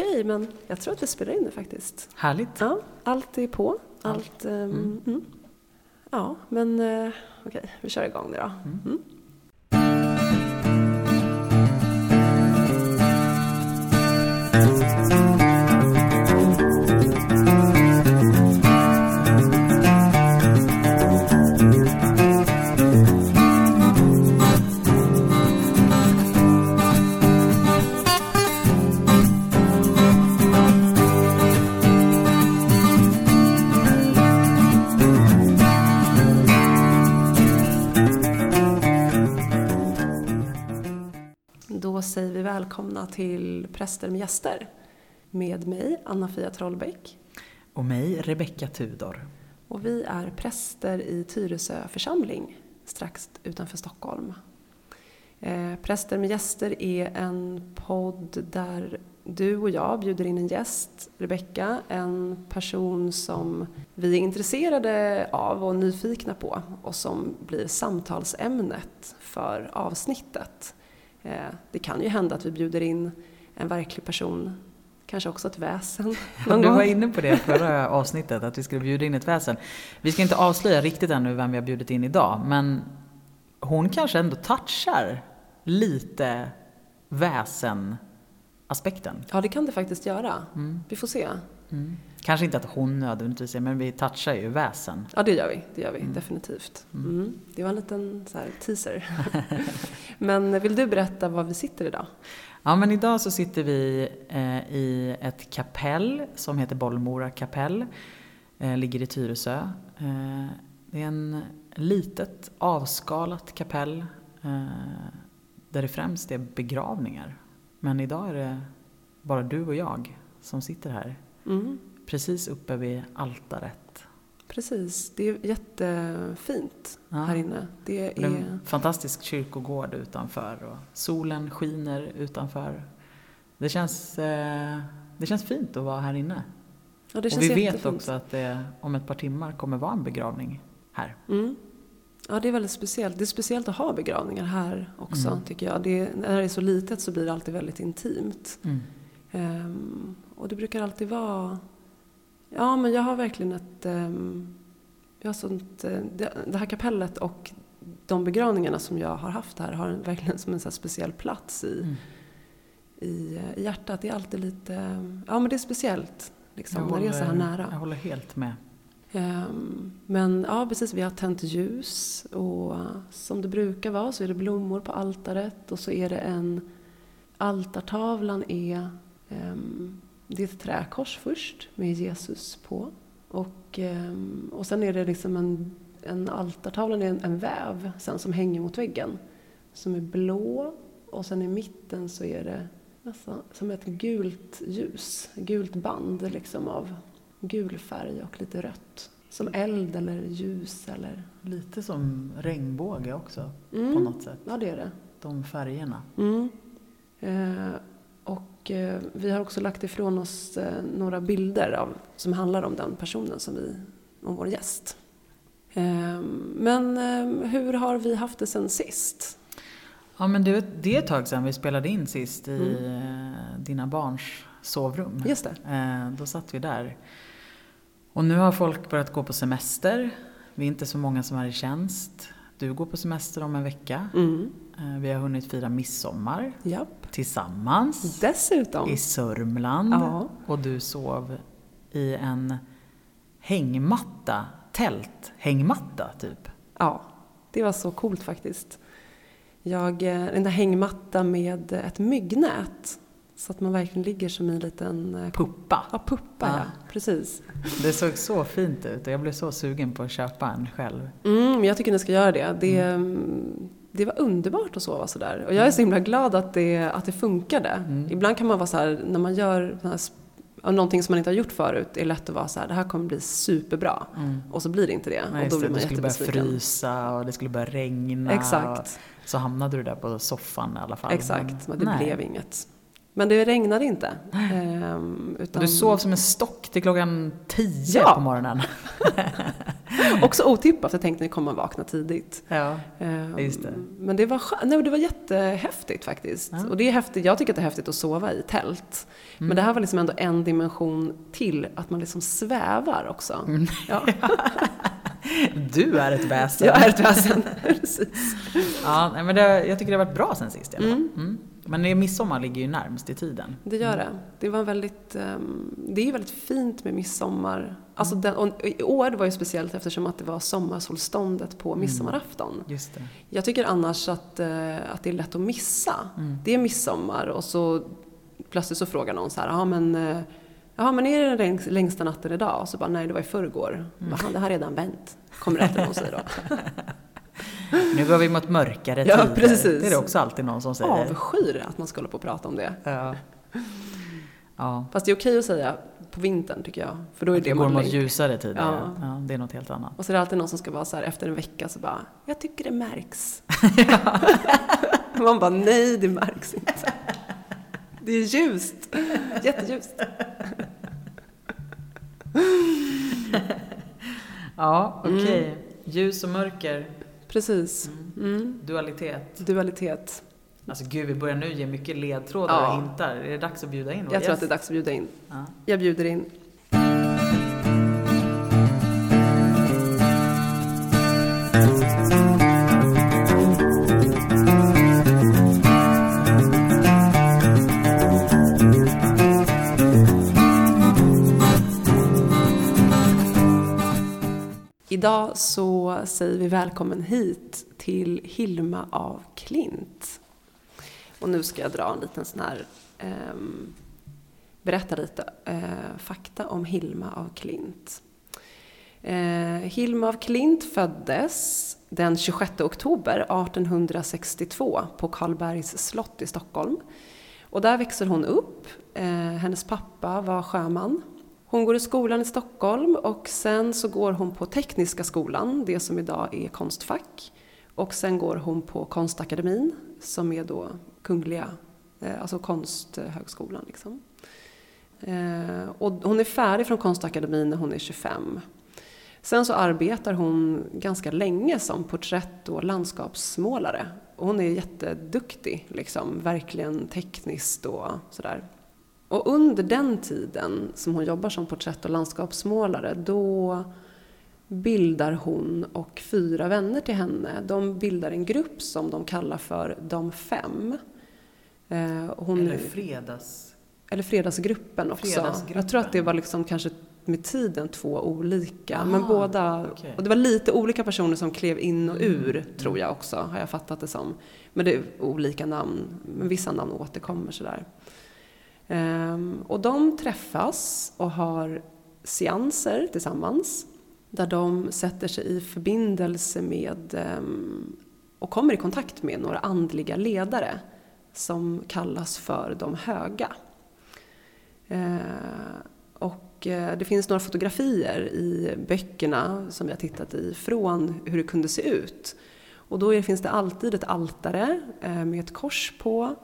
Okej, men jag tror att vi spelar in det faktiskt. Härligt. Ja, allt är på. Allt, ehm, mm. Ja, men eh, okej, vi kör igång nu då. Mm. Då till Präster med gäster. Med mig, Anna-Fia Trollbäck. Och mig, Rebecka Tudor. Och vi är präster i Tyresö församling, strax utanför Stockholm. Eh, Präster med gäster är en podd där du och jag bjuder in en gäst, Rebecka, en person som vi är intresserade av och nyfikna på och som blir samtalsämnet för avsnittet. Eh, Det kan ju hända att vi bjuder in en verklig person, kanske också ett väsen. Du var inne på det förra avsnittet, att vi skulle bjuda in ett väsen. Vi ska inte avslöja riktigt ännu vem vi har bjudit in idag, men hon kanske ändå touchar lite väsen-aspekten. Ja, det kan det faktiskt göra. Mm. Vi får se. Mm. Kanske inte att hon nödvändigtvis är, men vi touchar ju väsen. Ja, det gör vi. Det gör vi Mm. definitivt. Mm. Det var en liten så här, teaser. Men vill du berätta var vi sitter idag? Ja, men idag så sitter vi eh, i ett kapell som heter Bollmora kapell. Eh, ligger i Tyresö. Eh, det är en litet avskalat kapell eh, där det främst är begravningar. Men idag är det bara du och jag som sitter här. Mm. Precis uppe vid altaret. Precis, det är jättefint Ja. här inne. Det Det är är... en fantastisk kyrkogård utanför och solen skiner utanför. Det känns, eh, det känns fint att vara här inne. Ja, och vi vet jättefint. också att det om ett par timmar kommer vara en begravning här. Mm. Ja, det är väldigt speciellt. Det är speciellt att ha begravningar här också, Mm. tycker jag. Det, när det är så litet så blir det alltid väldigt intimt. Mm. Ehm, och det brukar alltid vara... Ja, men jag har verkligen ett... Um, jag har sånt, eh, det, här kapellet och de begravningarna som jag har haft här har en- verkligen som en så speciell plats i, Mm. i, eh, i hjärtat. Det är alltid lite... Ja, men det är speciellt liksom, Jag när det är så här håller- nära. Jag håller helt med. Ehm, Men ja, precis. Vi har tänt ljus och som det brukar vara så är det blommor på altaret och så är det en... Altartavlan är... Det är ett träkors först med Jesus på. Och, ehm, och sen är det liksom en... en altartavlan är en, en väv sen som hänger mot väggen. Som är blå och sen i mitten så är det nästan som ett gult ljus. Gult band liksom av gul färg och lite rött. Som eld eller ljus eller... Lite som regnbåge också Mm. på något sätt. Ja, det är det. De färgerna. Mm. Eh, och eh, vi har också lagt ifrån oss eh, några bilder av, som handlar om den personen som vi, om vår gäst. Eh, men eh, hur har vi haft det sen sist? Ja men det, det är ett tag sedan vi spelade in sist i Mm. dina barns sovrum. Just det. Då satt vi där. Och nu har folk börjat gå på semester. Vi är inte så många som är i tjänst. Du går på semester om en vecka. Mm. Vi har hunnit fira midsommar Japp. Tillsammans Dessutom. i Sörmland. Ja. Och du sov i en hängmatta, tälthängmatta typ. Ja, det var så coolt faktiskt. Jag, eh, där hängmatta med ett myggnät. Så att man verkligen ligger som i en liten eh, Puppa. Ja, puppa Ja. ja. Precis. Det såg så fint ut och jag blev så sugen på att köpa en själv. Mm, jag tycker ni ska göra det. Det, mm, det var underbart att sova sådär. Och jag är så himla glad att det, att det funkade. Mm. Ibland kan man vara så här, när man gör här någonting som man inte har gjort förut, är lätt att vara så här, det här kommer bli superbra. Mm. Och så blir det inte det. Nej, och då blir man det skulle börja jättebesviken. frysa och det skulle börja regna. Exakt, så hamnade du där på soffan i alla fall. exakt. Men det nej. blev inget. Men det regnade inte. Ehm, utan... Du sov som en stock till klockan tio Ja. på morgonen. Också otippat, jag tänkte att ni kommer vakna tidigt. Ja, Ehm, just det. Men det var, skö- nej, det var jättehäftigt faktiskt. Ja. Och det är häftigt, jag tycker att det är häftigt att sova i tält. Mm. Men det här var liksom ändå en dimension till, att man liksom svävar också. Mm. Ja, Du är ett väsen. jag är ett väsen. Precis. Ja, men det, jag tycker det har varit bra sen sist i alla fall. Mm. Mm. Men det- midsommar ligger ju närmst i tiden. Det gör det. Det var väldigt, ehm, det är väldigt fint med midsommar. Alltså Mm. den, och i år var ju speciellt eftersom att det var sommarsolståndet på Mm. midsommarafton. Just det. Jag tycker annars att, eh, att det är lätt att missa. Mm. Det är midsommar och så plötsligt så frågar någon så här, ja men, eh, jaha, men är det den längs- längsta natten idag? Och så bara, nej det var i förrgår. Mm. Bara, det har redan vänt. Kommer det alltid någon säga då. Nu går vi mot mörkare Ja, tider. precis. Det är det också alltid någon som säger. Avskyr att man ska hålla på och prata om det. Ja. Ja. Fast det är okej att säga på vintern tycker jag. För då är Att det vi går mot ljusare tider. Ja. Ja. det är något helt annat. Och så är det alltid någon som ska vara så här efter en vecka så bara, jag tycker det märks. Man bara, nej det märks inte. Det är ljust. Jätteljust. Ja, okej. Ljus och mörker, Precis. Mm. dualitet. Dualitet. Alltså gud, vi börjar nu ge mycket ledtrådar Ja. och hintar. Är det dags att bjuda in Jag tror att det är dags att bjuda in. Ja. Jag bjuder in. Idag så säger vi välkommen hit till Hilma av Klint. Och nu ska jag dra en liten sån här, eh, berätta lite eh, fakta om Hilma av Klint. Eh, Hilma af Klint föddes den 26 oktober 1862 på Karlbergs slott i Stockholm. Och där växer hon upp. Eh, hennes pappa var sjöman. Hon går i skolan i Stockholm och sen så går hon på Tekniska skolan, det som idag är Konstfack. Och sen går hon på Konstakademin som är då Kungliga, eh, alltså Konsthögskolan. Liksom. Eh, och hon är färdig från Konstakademin när hon är 25. Sen så arbetar hon ganska länge som porträtt och landskapsmålare. Hon är jätteduktig, liksom, verkligen tekniskt och sådär. Och under den tiden som hon jobbar som porträtt och landskapsmålare, då bildar hon och fyra vänner till henne, de bildar en grupp som de kallar för De fem. Eh, Hon, Eller fredags... eller Fredagsgruppen också. Fredagsgruppen. Jag tror att det var liksom kanske med tiden två olika. Aha, men båda, okej. och det var lite olika personer som klev in och ur, tror jag också, har jag fattat det som. Men det är olika namn, men vissa namn återkommer sådär. Ehm, Ehm, och de träffas och har seanser tillsammans. Där de sätter sig i förbindelse med ehm, och kommer i kontakt med några andliga ledare som kallas för de höga. Ehm, och eh, det finns några fotografier i böckerna som vi har tittat i från hur det kunde se ut. Och då finns det alltid ett altare eh, med ett kors på.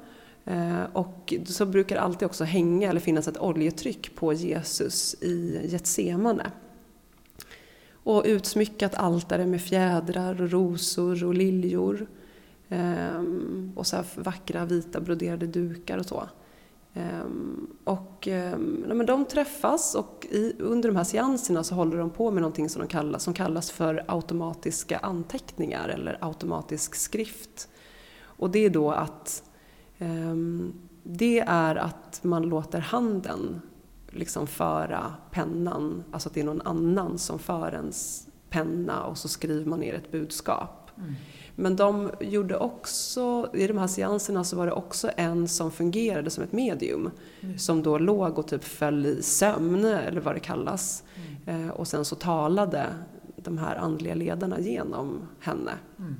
Eh, och så brukar det alltid också hänga eller finnas ett oljetryck på Jesus i Getsemane. Och utsmyckat altare med fjädrar och rosor och liljor. Eh, och så här vackra vita broderade dukar och så. Eh, och men de träffas och i, under de här seanserna så håller de på med någonting som, de kallas, som kallas för automatiska anteckningar eller automatisk skrift. Och det är då att det är att man låter handen liksom föra pennan, alltså att det är någon annan som för ens penna och så skriver man ner ett budskap. Mm. Men de gjorde också, i de här seanserna så var det också en som fungerade som ett medium. Som då låg och typ föll i sömn, eller vad det kallas. Eh, och sen så talade de här andliga ledarna genom henne. Mm.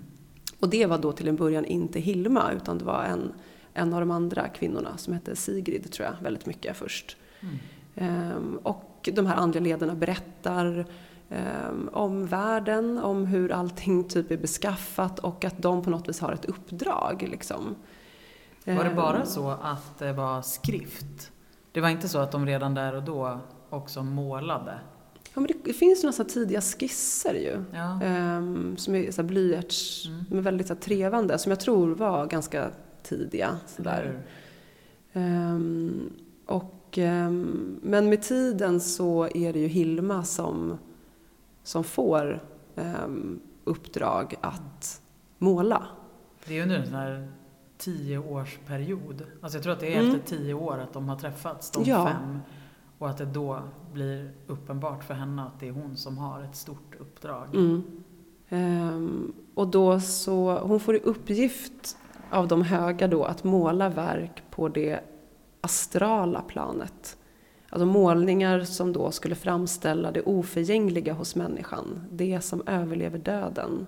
Och det var då till en början inte Hilma, utan det var en, en av de andra kvinnorna som hette Sigrid, tror jag, väldigt mycket först. Mm. Ehm, och de här andliga ledarna berättar ehm, om världen, om hur allting typ är beskaffat och att de på något vis har ett uppdrag. Liksom. Var det bara Ehm, så att det var skrift? Det var inte så att de redan där och då också målade? Ja, men det, finns några så tidiga skisser ju. Ja. Ehm, som är så här blyerts, Mm. väldigt så här, trevande, som jag tror var ganska tidiga. Så Eller där. hur? Ehm, och, ehm, men med tiden så är det ju Hilma som, som får um, uppdrag att måla. Det är ju under en sån här tioårsperiod. Alltså jag tror att det är Mm. efter tio år att de har träffats, de Ja. fem. Och att det då blir uppenbart för henne att det är hon som har ett stort uppdrag. Mm. Ehm, och då så, hon får i uppgift av de höga då att måla verk på det astrala planet. Alltså målningar som då skulle framställa det oförgängliga hos människan, det som överlever döden.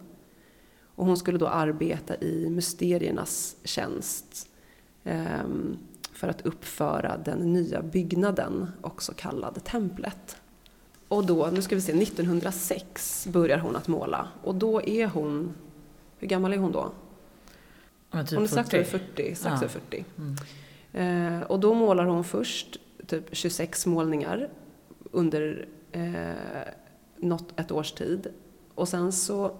Och hon skulle då arbeta i mysteriernas tjänst eh, för att uppföra den nya byggnaden, också kallad templet. Och då, nu ska vi se, 1906 börjar hon att måla. Och då är hon, hur gammal är hon då? Men typ hon är strax 40. över 40. Strax Ja. över 40. Mm. Eh, och då målar hon först typ 26 målningar under eh, något, ett års tid. Och sen så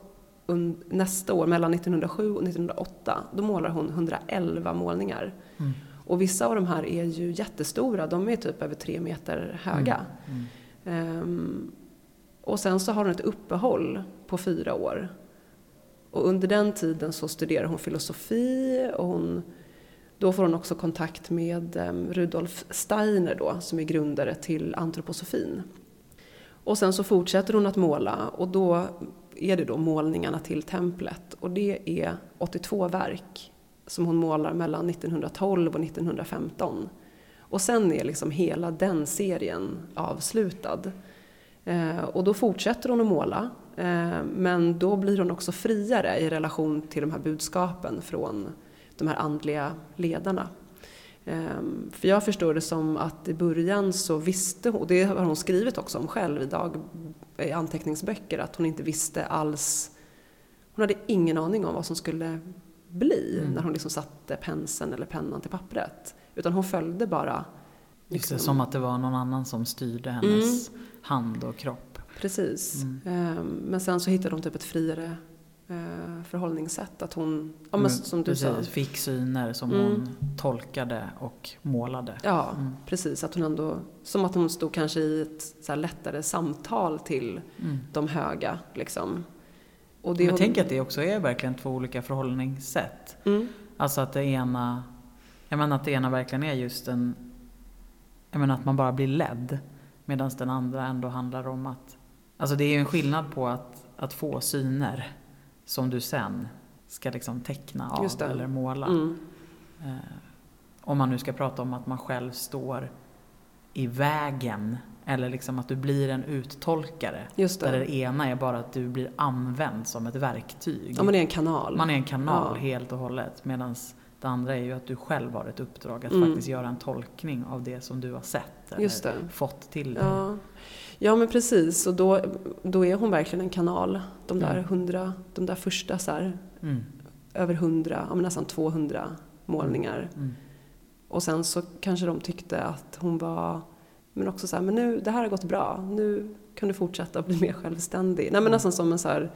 un, nästa år, mellan 1907 och 1908, då målar hon 111 målningar. Mm. Och vissa av de här är ju jättestora, de är typ över tre meter höga. Mm. Ehm, och sen så har hon ett uppehåll på fyra år. Och under den tiden så studerar hon filosofi och hon, då får hon också kontakt med ehm, Rudolf Steiner då, som är grundare till antroposofin. Och sen så fortsätter hon att måla och då är det då målningarna till templet. Och det är 82 verk som hon målar mellan 1912 och 1915. Och sen är liksom hela den serien avslutad. Eh, och då fortsätter hon att måla, eh, men då blir hon också friare i relation till de här budskapen från de här andliga ledarna. Eh, för jag förstår det som att i början så visste hon, och det har hon skrivit också om själv i, dag, i anteckningsböcker, att hon inte visste alls, hon hade ingen aning om vad som skulle bli Mm. när hon liksom satte penseln eller pennan till pappret. Utan hon följde bara. Just det, liksom- som att det var någon annan som styrde hennes hand och kropp. Precis. Mm. Ehm, Men sen så hittade hon typ ett friare eh, förhållningssätt. Att hon, ja men Mm, som du precis, sa. Fick syner som Mm. hon tolkade och målade. Ja, Mm. precis. Att hon ändå, som att hon stod kanske i ett så lättare samtal till Mm. de höga. Liksom. Och Men jag hon- tänker att det också är verkligen två olika förhållningssätt. Mm, Alltså att det ena, jag menar att det ena verkligen är just en, jag menar att man bara blir ledd. Medan den andra ändå handlar om att, alltså det är ju en skillnad på att, att få syner som du sen ska liksom teckna av det. eller måla. mm, Eh, om man nu ska prata om att man själv står i vägen eller liksom att du blir en uttolkare. just Där det. det ena är bara att du blir använd som ett verktyg. Ja, det är en kanal. Man är en kanal Ja. helt och hållet. Medan det andra är ju att du själv har ett uppdrag att Mm. faktiskt göra en tolkning av det som du har sett eller fått till dig. Ja. ja, men precis. Och då, då är hon verkligen en kanal. De där, Mm. hundra, de där första så här, Mm. över hundra, ja, nästan 200 målningar. Mm. Och sen så kanske de tyckte att hon var, men också så här, men nu, det här har gått bra, nu kan du fortsätta bli mer självständig. Nej men Mm. nästan som en så här,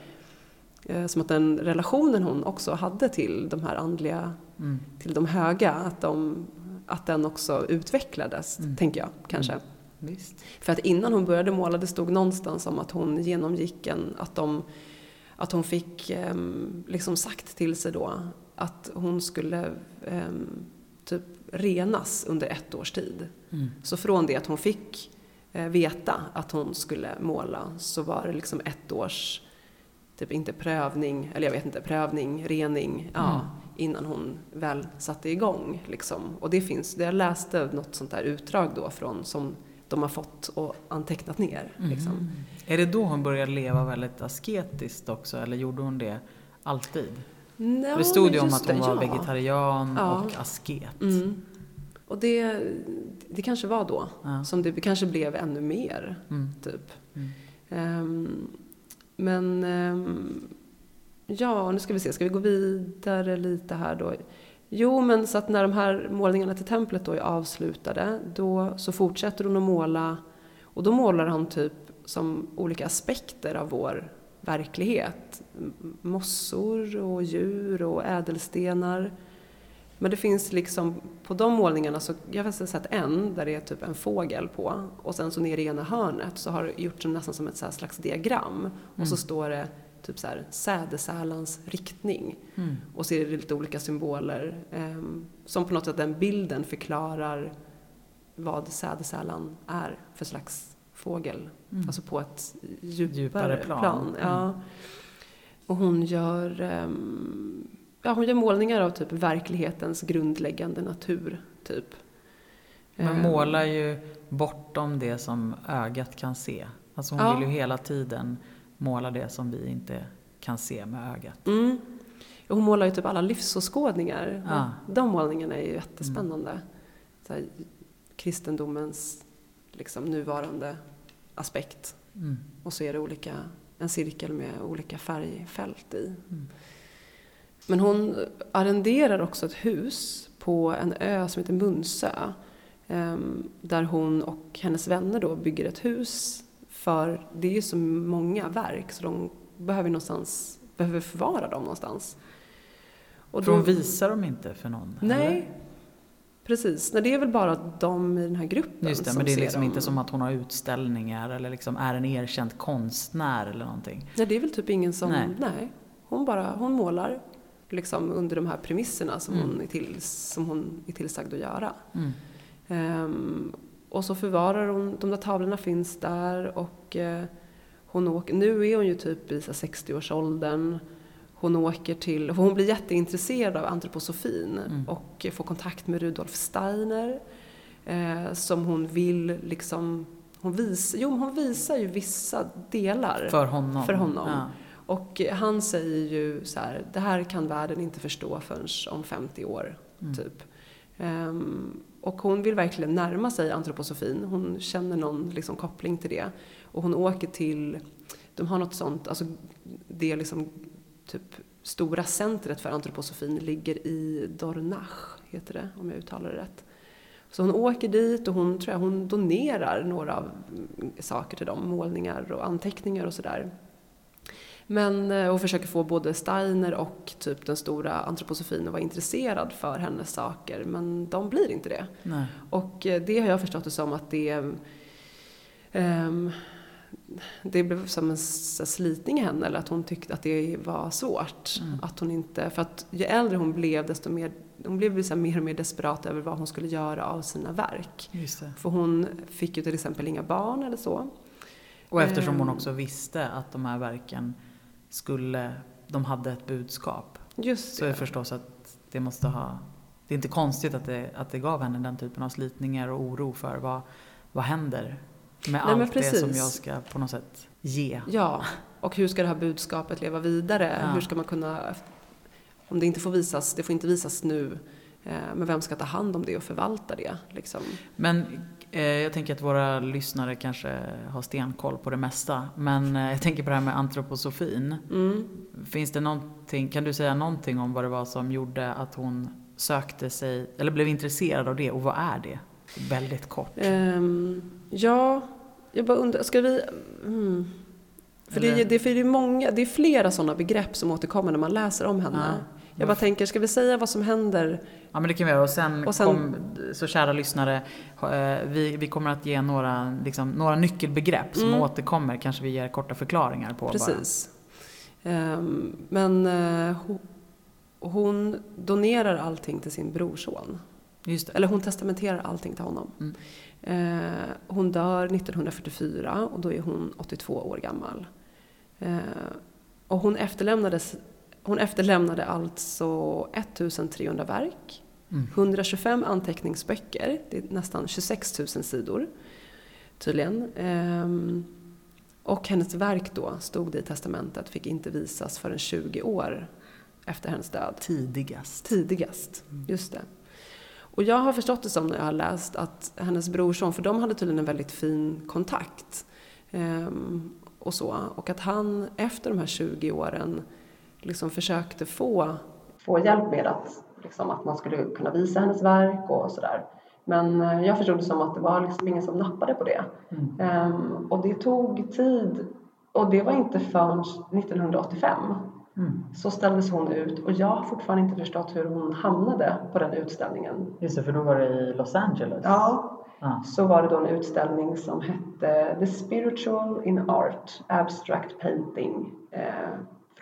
eh, som att den relationen hon också hade till de här andliga, Mm. till de höga, att, de, att den också utvecklades, Mm. tänker jag kanske. Mm. Visst. För att innan hon började måla, det stod någonstans om att hon genomgick en, att de, att hon fick ehm, liksom sagt till sig då att hon skulle ehm, typ renas under ett års tid. Mm. Så från det att hon fick eh, veta att hon skulle måla så var det liksom ett års, typ inte prövning, eller jag vet inte, prövning, rening, ja, Mm. Innan hon väl satte igång. Liksom. Och det finns, jag läste något sånt där utdrag då från som de har fått och antecknat ner. Liksom. Mm. Är det då hon började leva väldigt asketiskt också eller gjorde hon det alltid? Ja, det stod ju om att hon det, var ja. vegetarian Ja. och asket. Mm. Och det, det kanske var då Ja. som det kanske blev ännu mer. Mm. Typ. Ehm, men ehm, ja, nu ska vi se, ska vi gå vidare lite här då? Jo, men så att när de här målningarna till templet då är avslutade, då så fortsätter hon att måla och då målar hon typ som olika aspekter av vår verklighet. Mossor och djur och ädelstenar. Men det finns liksom, på de målningarna så, jag har sett en där det är typ en fågel på och sen så nere i ena hörnet så har det gjorts nästan som ett så slags diagram och så står det typ så här sädesärlans riktning Mm. och så är det lite olika symboler ehm, som på något sätt den bilden förklarar vad sädesärlan är för slags fågel. Mm. Alltså på ett djupare, Djupare plan. plan. Ja. Mm. Och hon gör, ehm, ja, hon gör målningar av typ verklighetens grundläggande natur. Typ. Men Ehm, målar ju bortom det som ögat kan se. Alltså hon Ja. vill ju hela tiden måla det som vi inte kan se med ögat. Mm. Hon målar ju typ alla livsåskådningar. Ja. De målningarna är ju jättespännande. Så här, kristendomens liksom, nuvarande aspekt. Mm. Och så är det olika, en cirkel med olika färgfält i. Mm. Men hon arrenderar också ett hus på en ö som heter Munsö. ehm, Där hon och hennes vänner då bygger ett hus. För det är ju så många verk så de behöver någonstans, behöver förvara dem någonstans. Och För hon visar dem inte för någon? Nej, eller? precis. Nej, det är väl bara de i den här gruppen Just det, som men det är liksom dem. inte som att hon har utställningar eller liksom är en erkänd konstnär eller någonting. Nej, det är väl typ ingen som... Nej. Nej. Hon bara hon målar liksom under de här premisserna som, Mm. hon, är till, som hon är tillsagd att göra. Mm. Ehm, och så förvarar hon, de där tavlorna finns där och eh, hon åker, nu är hon ju typ i så här 60-årsåldern. Hon åker till, hon blir jätteintresserad av antroposofin Mm. och får kontakt med Rudolf Steiner. Eh, som hon vill liksom, hon, vis, jo, hon visar ju vissa delar. För honom? För honom. Ja. Och han säger ju så här, det här kan världen inte förstå förrän om 50 år, Mm. typ. Ehm, och hon vill verkligen närma sig antroposofin. Hon känner någon liksom, koppling till det. Och hon åker till, de har något sånt, alltså det är liksom typ stora centret för antroposofin ligger i Dornach, heter det, om jag uttalar det rätt. Så hon åker dit och hon, tror jag, hon donerar några saker till dem, målningar och anteckningar och sådär. Men eh, och försöker få både Steiner och typ den stora antroposofin att vara intresserad för hennes saker, men de blir inte det. Nej. Och eh, det har jag förstått det som att det ehm, det blev som en slitning i henne, eller att hon tyckte att det var svårt. Mm. Att hon inte, för att ju äldre hon blev, desto mer, hon blev så mer och mer desperat över vad hon skulle göra av sina verk. För hon fick ju till exempel inga barn eller så. Och eftersom hon Ehm. också visste att de här verken skulle, de hade ett budskap. Just Så är det det. förstås att det måste ha, det är inte konstigt att det, att det gav henne den typen av slitningar och oro för vad, vad händer med Nej, allt det som jag ska på något sätt ge. Ja, och hur ska det här budskapet leva vidare? Ja. Hur ska man kunna, om det inte får visas, det får inte visas nu, eh, men vem ska ta hand om det och förvalta det? Liksom? Men jag tänker att våra lyssnare kanske har stenkoll på det mesta. Men eh, jag tänker på det här med antroposofin. Mm. Finns det någonting, kan du säga någonting om vad det var som gjorde att hon sökte sig, eller blev intresserad av det och vad är det? Väldigt kort. Ehm, ja, jag bara undrar, ska vi... Mm. För, det, det, för det, är många, det är flera sådana begrepp som återkommer när man läser om henne. Ja. Jag bara tänker, ska vi säga vad som händer? Ja men det kan vi göra och sen, Och sen- kom, så kära lyssnare, eh, vi, vi kommer att ge några, liksom, några nyckelbegrepp som Mm. återkommer, kanske vi ger korta förklaringar på. Precis. Ehm, men eh, ho- hon donerar allting till sin brorson. Eller hon testamenterar allting till honom. Mm. Eh, hon dör 1944 och då är hon 82 år gammal. Eh, och hon, efterlämnades, hon efterlämnade alltså 1300 verk, Mm. 125 anteckningsböcker, det är nästan 26 000 sidor tydligen. Ehm, och hennes verk då, stod det i testamentet, fick inte visas förrän 20 år efter hennes död. Tidigast. Tidigast, just det. Och jag har förstått det som när jag har läst att hennes brorson, för de hade tydligen en väldigt fin kontakt. Ehm, och så. Och att han efter de här 20 åren liksom försökte få, få hjälp med att, liksom, att man skulle kunna visa hennes verk och sådär. Men eh, jag förstod det som att det var liksom ingen som nappade på det. Mm. Ehm, och det tog tid och det var inte förrän 1985 Mm. så ställdes hon ut och jag har fortfarande inte förstått hur hon hamnade på den utställningen. Just det, för då var det i Los Angeles. Ja, Ja. så var det då en utställning som hette The Spiritual in Art, Abstract Painting eh,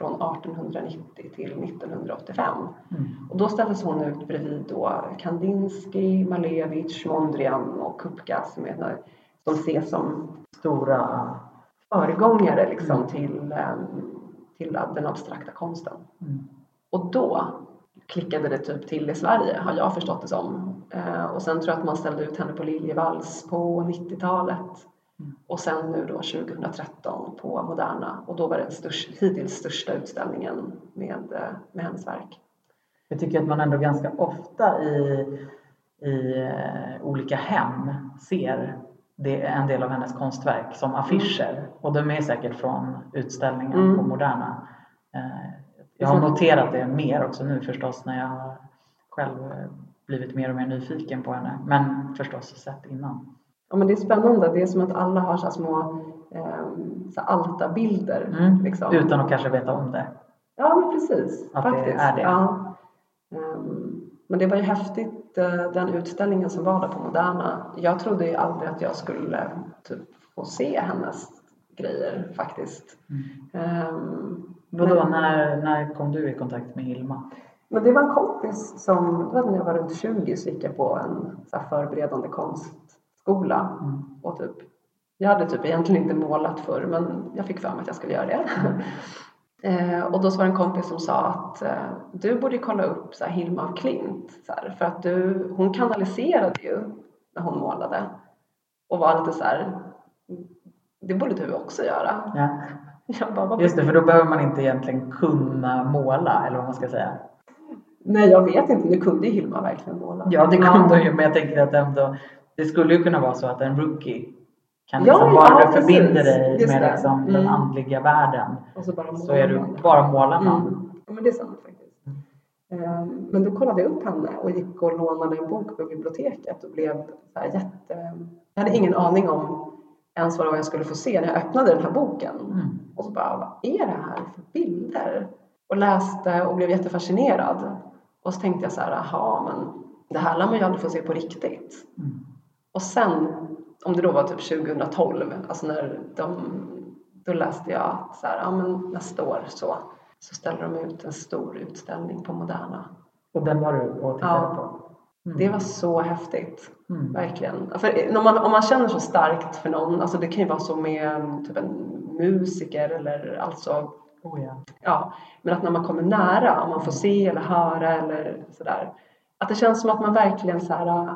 från 1890 till 1985. Mm. Och då ställdes hon ut bredvid då Kandinsky, Malevich, Mondrian och Kupka som, är, som ses som Stora... föregångare liksom Mm. till, eh, till den abstrakta konsten. Mm. Och då klickade det typ till i Sverige, har jag förstått det som. Eh, och sen tror jag att man ställde ut henne på Liljevalchs på 90-talet. Mm. Och sen nu då 2013 på Moderna. Och då var det den störst, hittills största utställningen med, eh, med hennes verk. Jag tycker att man ändå ganska ofta i, i eh, olika hem ser det är en del av hennes konstverk som affischer. Och de är säkert från utställningen Mm. på Moderna. Eh, jag har noterat det mer också nu förstås när jag själv blivit mer och mer nyfiken på henne. Men förstås sett innan. Ja, men det är spännande. Det är som att alla har så små eh, altarbilder. Mm. Liksom. Utan att kanske veta om det. Ja, men precis. Att det faktiskt. är det. Ja. Ehm, men det var ju häftigt, eh, den utställningen som var där på Moderna. Jag trodde ju aldrig att jag skulle typ, få se hennes grejer faktiskt. Ehm, Vadå, men- när, när kom du i kontakt med Hilma? Men det var en kompis som, det var när jag var runt 20 så gick jag på en så förberedande konstskola. Mm. Och typ, jag hade typ egentligen inte målat förr men jag fick för mig att jag skulle göra det. eh, och då var det en kompis som sa att eh, du borde kolla upp så här, Hilma af Klint. Så här, för att du, hon kanaliserade ju när hon målade. Och var lite så här, det borde du också göra. Ja. Jag bara, Just det, för då behöver man inte egentligen kunna måla, eller vad man ska säga. Nej jag vet inte, nu kunde ju Hilma verkligen måla. Ja, det kunde hon ju, men jag tänker att ändå, det skulle ju kunna vara så att en rookie kan Ja, liksom, ja, bara precis. förbinder dig Just med det. liksom den Mm. andliga världen Och så bara så är du bara målar man. Mm. Ja, men det är sant faktiskt. Ehm, Men då kollade jag upp henne och gick och lånade en bok på biblioteket och blev så jätte... Jag hade ingen aning om ens vad jag skulle få se när jag öppnade den här boken. Mm. Och så bara, vad är det här för bilder? Och läste och blev jättefascinerad. Och så tänkte jag så här, aha, men det här lär man ju aldrig få se på riktigt. Mm. Och sen, om det då var typ 2012, alltså när de, då läste jag att så här, ja, men nästa år så, så ställer de ut en stor utställning på Moderna. Och den var du och tittade Ja. på? Mm. Det var så häftigt, Mm. verkligen. För när man, om man känner så starkt för någon, alltså det kan ju vara så med typ en musiker eller alltså, Oh, ja. ja, men att när man kommer nära, om man får se eller höra eller sådär, att det känns som att man verkligen så här,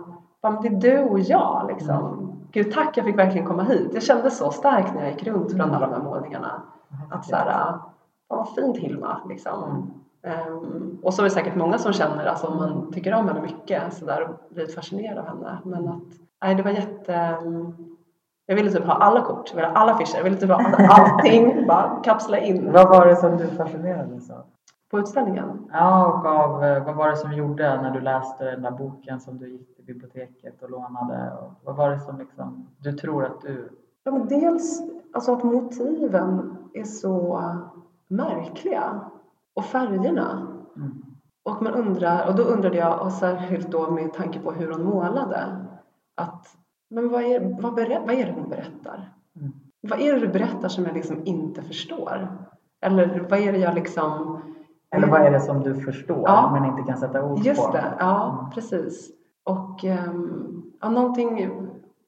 men det är du och jag liksom. Gud tack, jag fick verkligen komma hit. Jag kände så starkt när jag gick runt bland alla de här målningarna. Att så här, ja, vad fint Hilma liksom. Ehm, och så är det säkert många som känner, alltså om man tycker om henne mycket så där och blir fascinerad av henne. Men att, nej det var jätte... ehm, Jag ville typ ha alla kort, jag ville ha alla affischer, jag ville typ ha allting, bara kapsla in. Vad var det som du fascinerades av? På utställningen? Ja, och av, eh, vad var det som gjorde när du läste den där boken som du gick till biblioteket och lånade? Och vad var det som liksom, du tror att du... Ja, men dels alltså att motiven är så märkliga. Och färgerna. Mm. Och man undrar, och då undrade jag, och särskilt då med tanke på hur hon målade, att men vad är, vad, berä, vad är det hon berättar? Mm. Vad är det du berättar som jag liksom inte förstår? Eller vad är det jag liksom... Eller vad är det som du förstår Ja. men inte kan sätta ord Just på? det, ja Mm. precis. Och um, ja, någonting,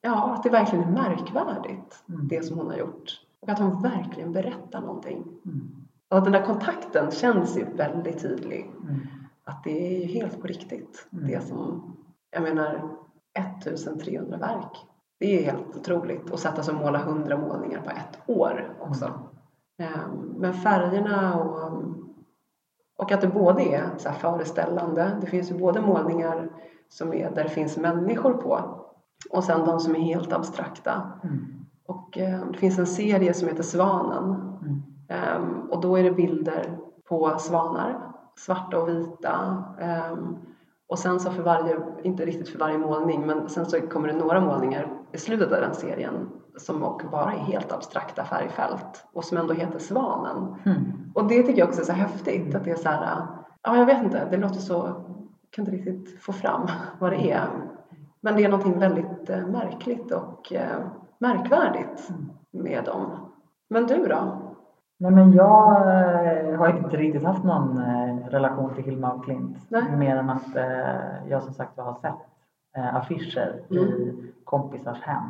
ja att det verkligen är märkvärdigt, Mm. det som hon har gjort. Och att hon verkligen berättar någonting. Mm. Och att den där kontakten känns ju väldigt tydlig. Mm. Att det är ju helt på riktigt. Mm. Det som, jag menar, 1300 verk. Det är ju helt otroligt. att sätta sig och måla 100 målningar på ett år också. Ehm, Men färgerna och, och att det både är så här föreställande. Det finns ju både målningar som är där det finns människor på och sen de som är helt abstrakta. Mm. Och eh, det finns en serie som heter Svanen Mm. Ehm, och då är det bilder på svanar, svarta och vita. Ehm, Och sen så för varje, inte riktigt för varje målning, men sen så kommer det några målningar i slutet av den serien som och bara är helt abstrakta färgfält och som ändå heter Svanen. Mm. Och det tycker jag också är så häftigt att det är så här, ja jag vet inte, det låter så, jag kan inte riktigt få fram vad det är. Men det är någonting väldigt eh, märkligt och eh, märkvärdigt med dem. Men du då? Nej men jag eh, har inte riktigt haft någon relation till Hilma af Klint. Nej. Mer än att jag som sagt har sett eh, affischer i kompisars hem.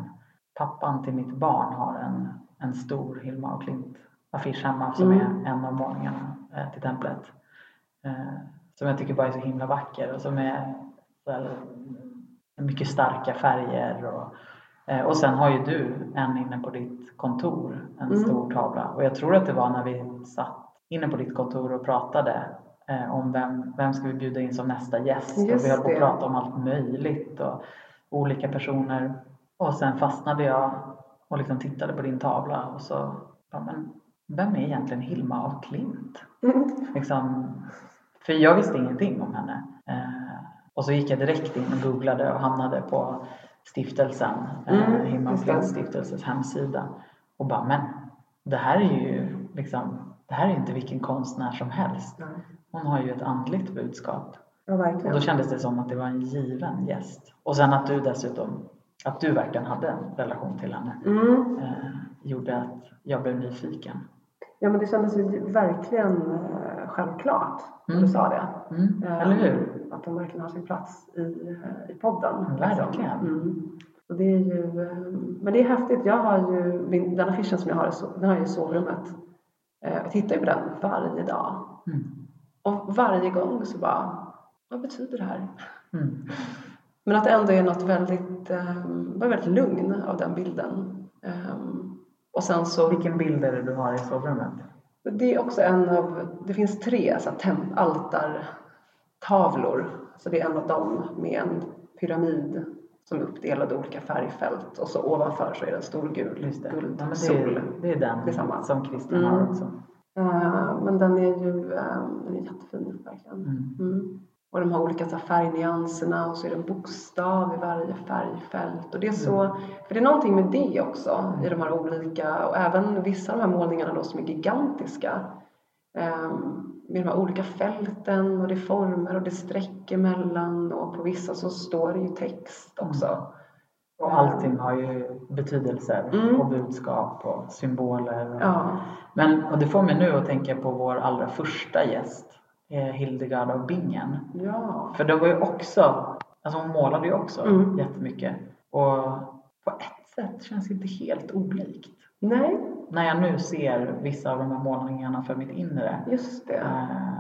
Pappan till mitt barn har en, en stor Hilma af Klint affisch hemma som Mm. är en av målningarna eh, till templet. Eh, som jag tycker bara är så himla vacker och som är mycket starka färger. Och, och sen har ju du en inne på ditt kontor, en Mm. stor tavla. Och jag tror att det var när vi satt inne på ditt kontor och pratade eh, om vem, vem ska vi bjuda in som nästa gäst. Just och vi höll på att prata om allt möjligt och olika personer. Och sen fastnade jag och liksom tittade på din tavla och så, ja, men vem är egentligen Hilma af Klint? Mm. Liksom, för jag visste ingenting om henne. Eh, och så gick jag direkt in och googlade och hamnade på stiftelsen, eh, Mm, Hilma af. Klint stiftelses hemsida. Och bara, men det här är ju liksom, det här är inte vilken konstnär som helst. Nej. Hon har ju ett andligt budskap. Ja, Och verkligen. då kändes det som att det var en given gäst. Och sen att du dessutom, att du verkligen hade en relation till henne, Mm. eh, gjorde att jag blev nyfiken. Ja, men det kändes ju verkligen eh, självklart när Mm. du sa det. Mm, Eh, eller hur? Att de verkligen har sin plats i, eh, i podden. Verkligen. Mm. Och det är ju, eh, men det är häftigt. Jag har ju, min, den affischen som jag har, den har jag i sovrummet. Eh, Jag tittar ju på den varje dag. Mm. Och varje gång så bara, vad betyder det här? Mm. Men att det ändå är något väldigt, bara väldigt lugn av den bilden. Ehm, Och sen så Vilken bild är det du har i sovrummet? Det är också en av, det finns tre så tem- altartavlor. Så det är en av dem med en pyramid som är uppdelad i olika färgfält och så ovanför så är det en stor gul Just det. Ja, men det, är, det är den Det är samma. som Christian Mm. har också. Eh, men den är ju eh, den är jättefin verkligen. Mm. Mm. Och de har olika så färgnyanserna och så är det en bokstav i varje färgfält. Och det är så, Mm. för det är någonting med det också i de här olika och även vissa av de här målningarna då som är gigantiska. ehm, med de här olika fälten och det är former och det är streck emellan och på vissa så står det ju text också. Och allting har ju betydelser Mm. och budskap och symboler. Och, Ja, Men, och det får mig nu att tänka på vår allra första gäst, eh, Hildegard av Bingen. ja. För det var ju också, alltså hon målade ju också Mm. jättemycket. Och på ett sätt känns det inte helt olikt. Nej, När jag nu ser vissa av de här målningarna för mitt inre. just det. Eh,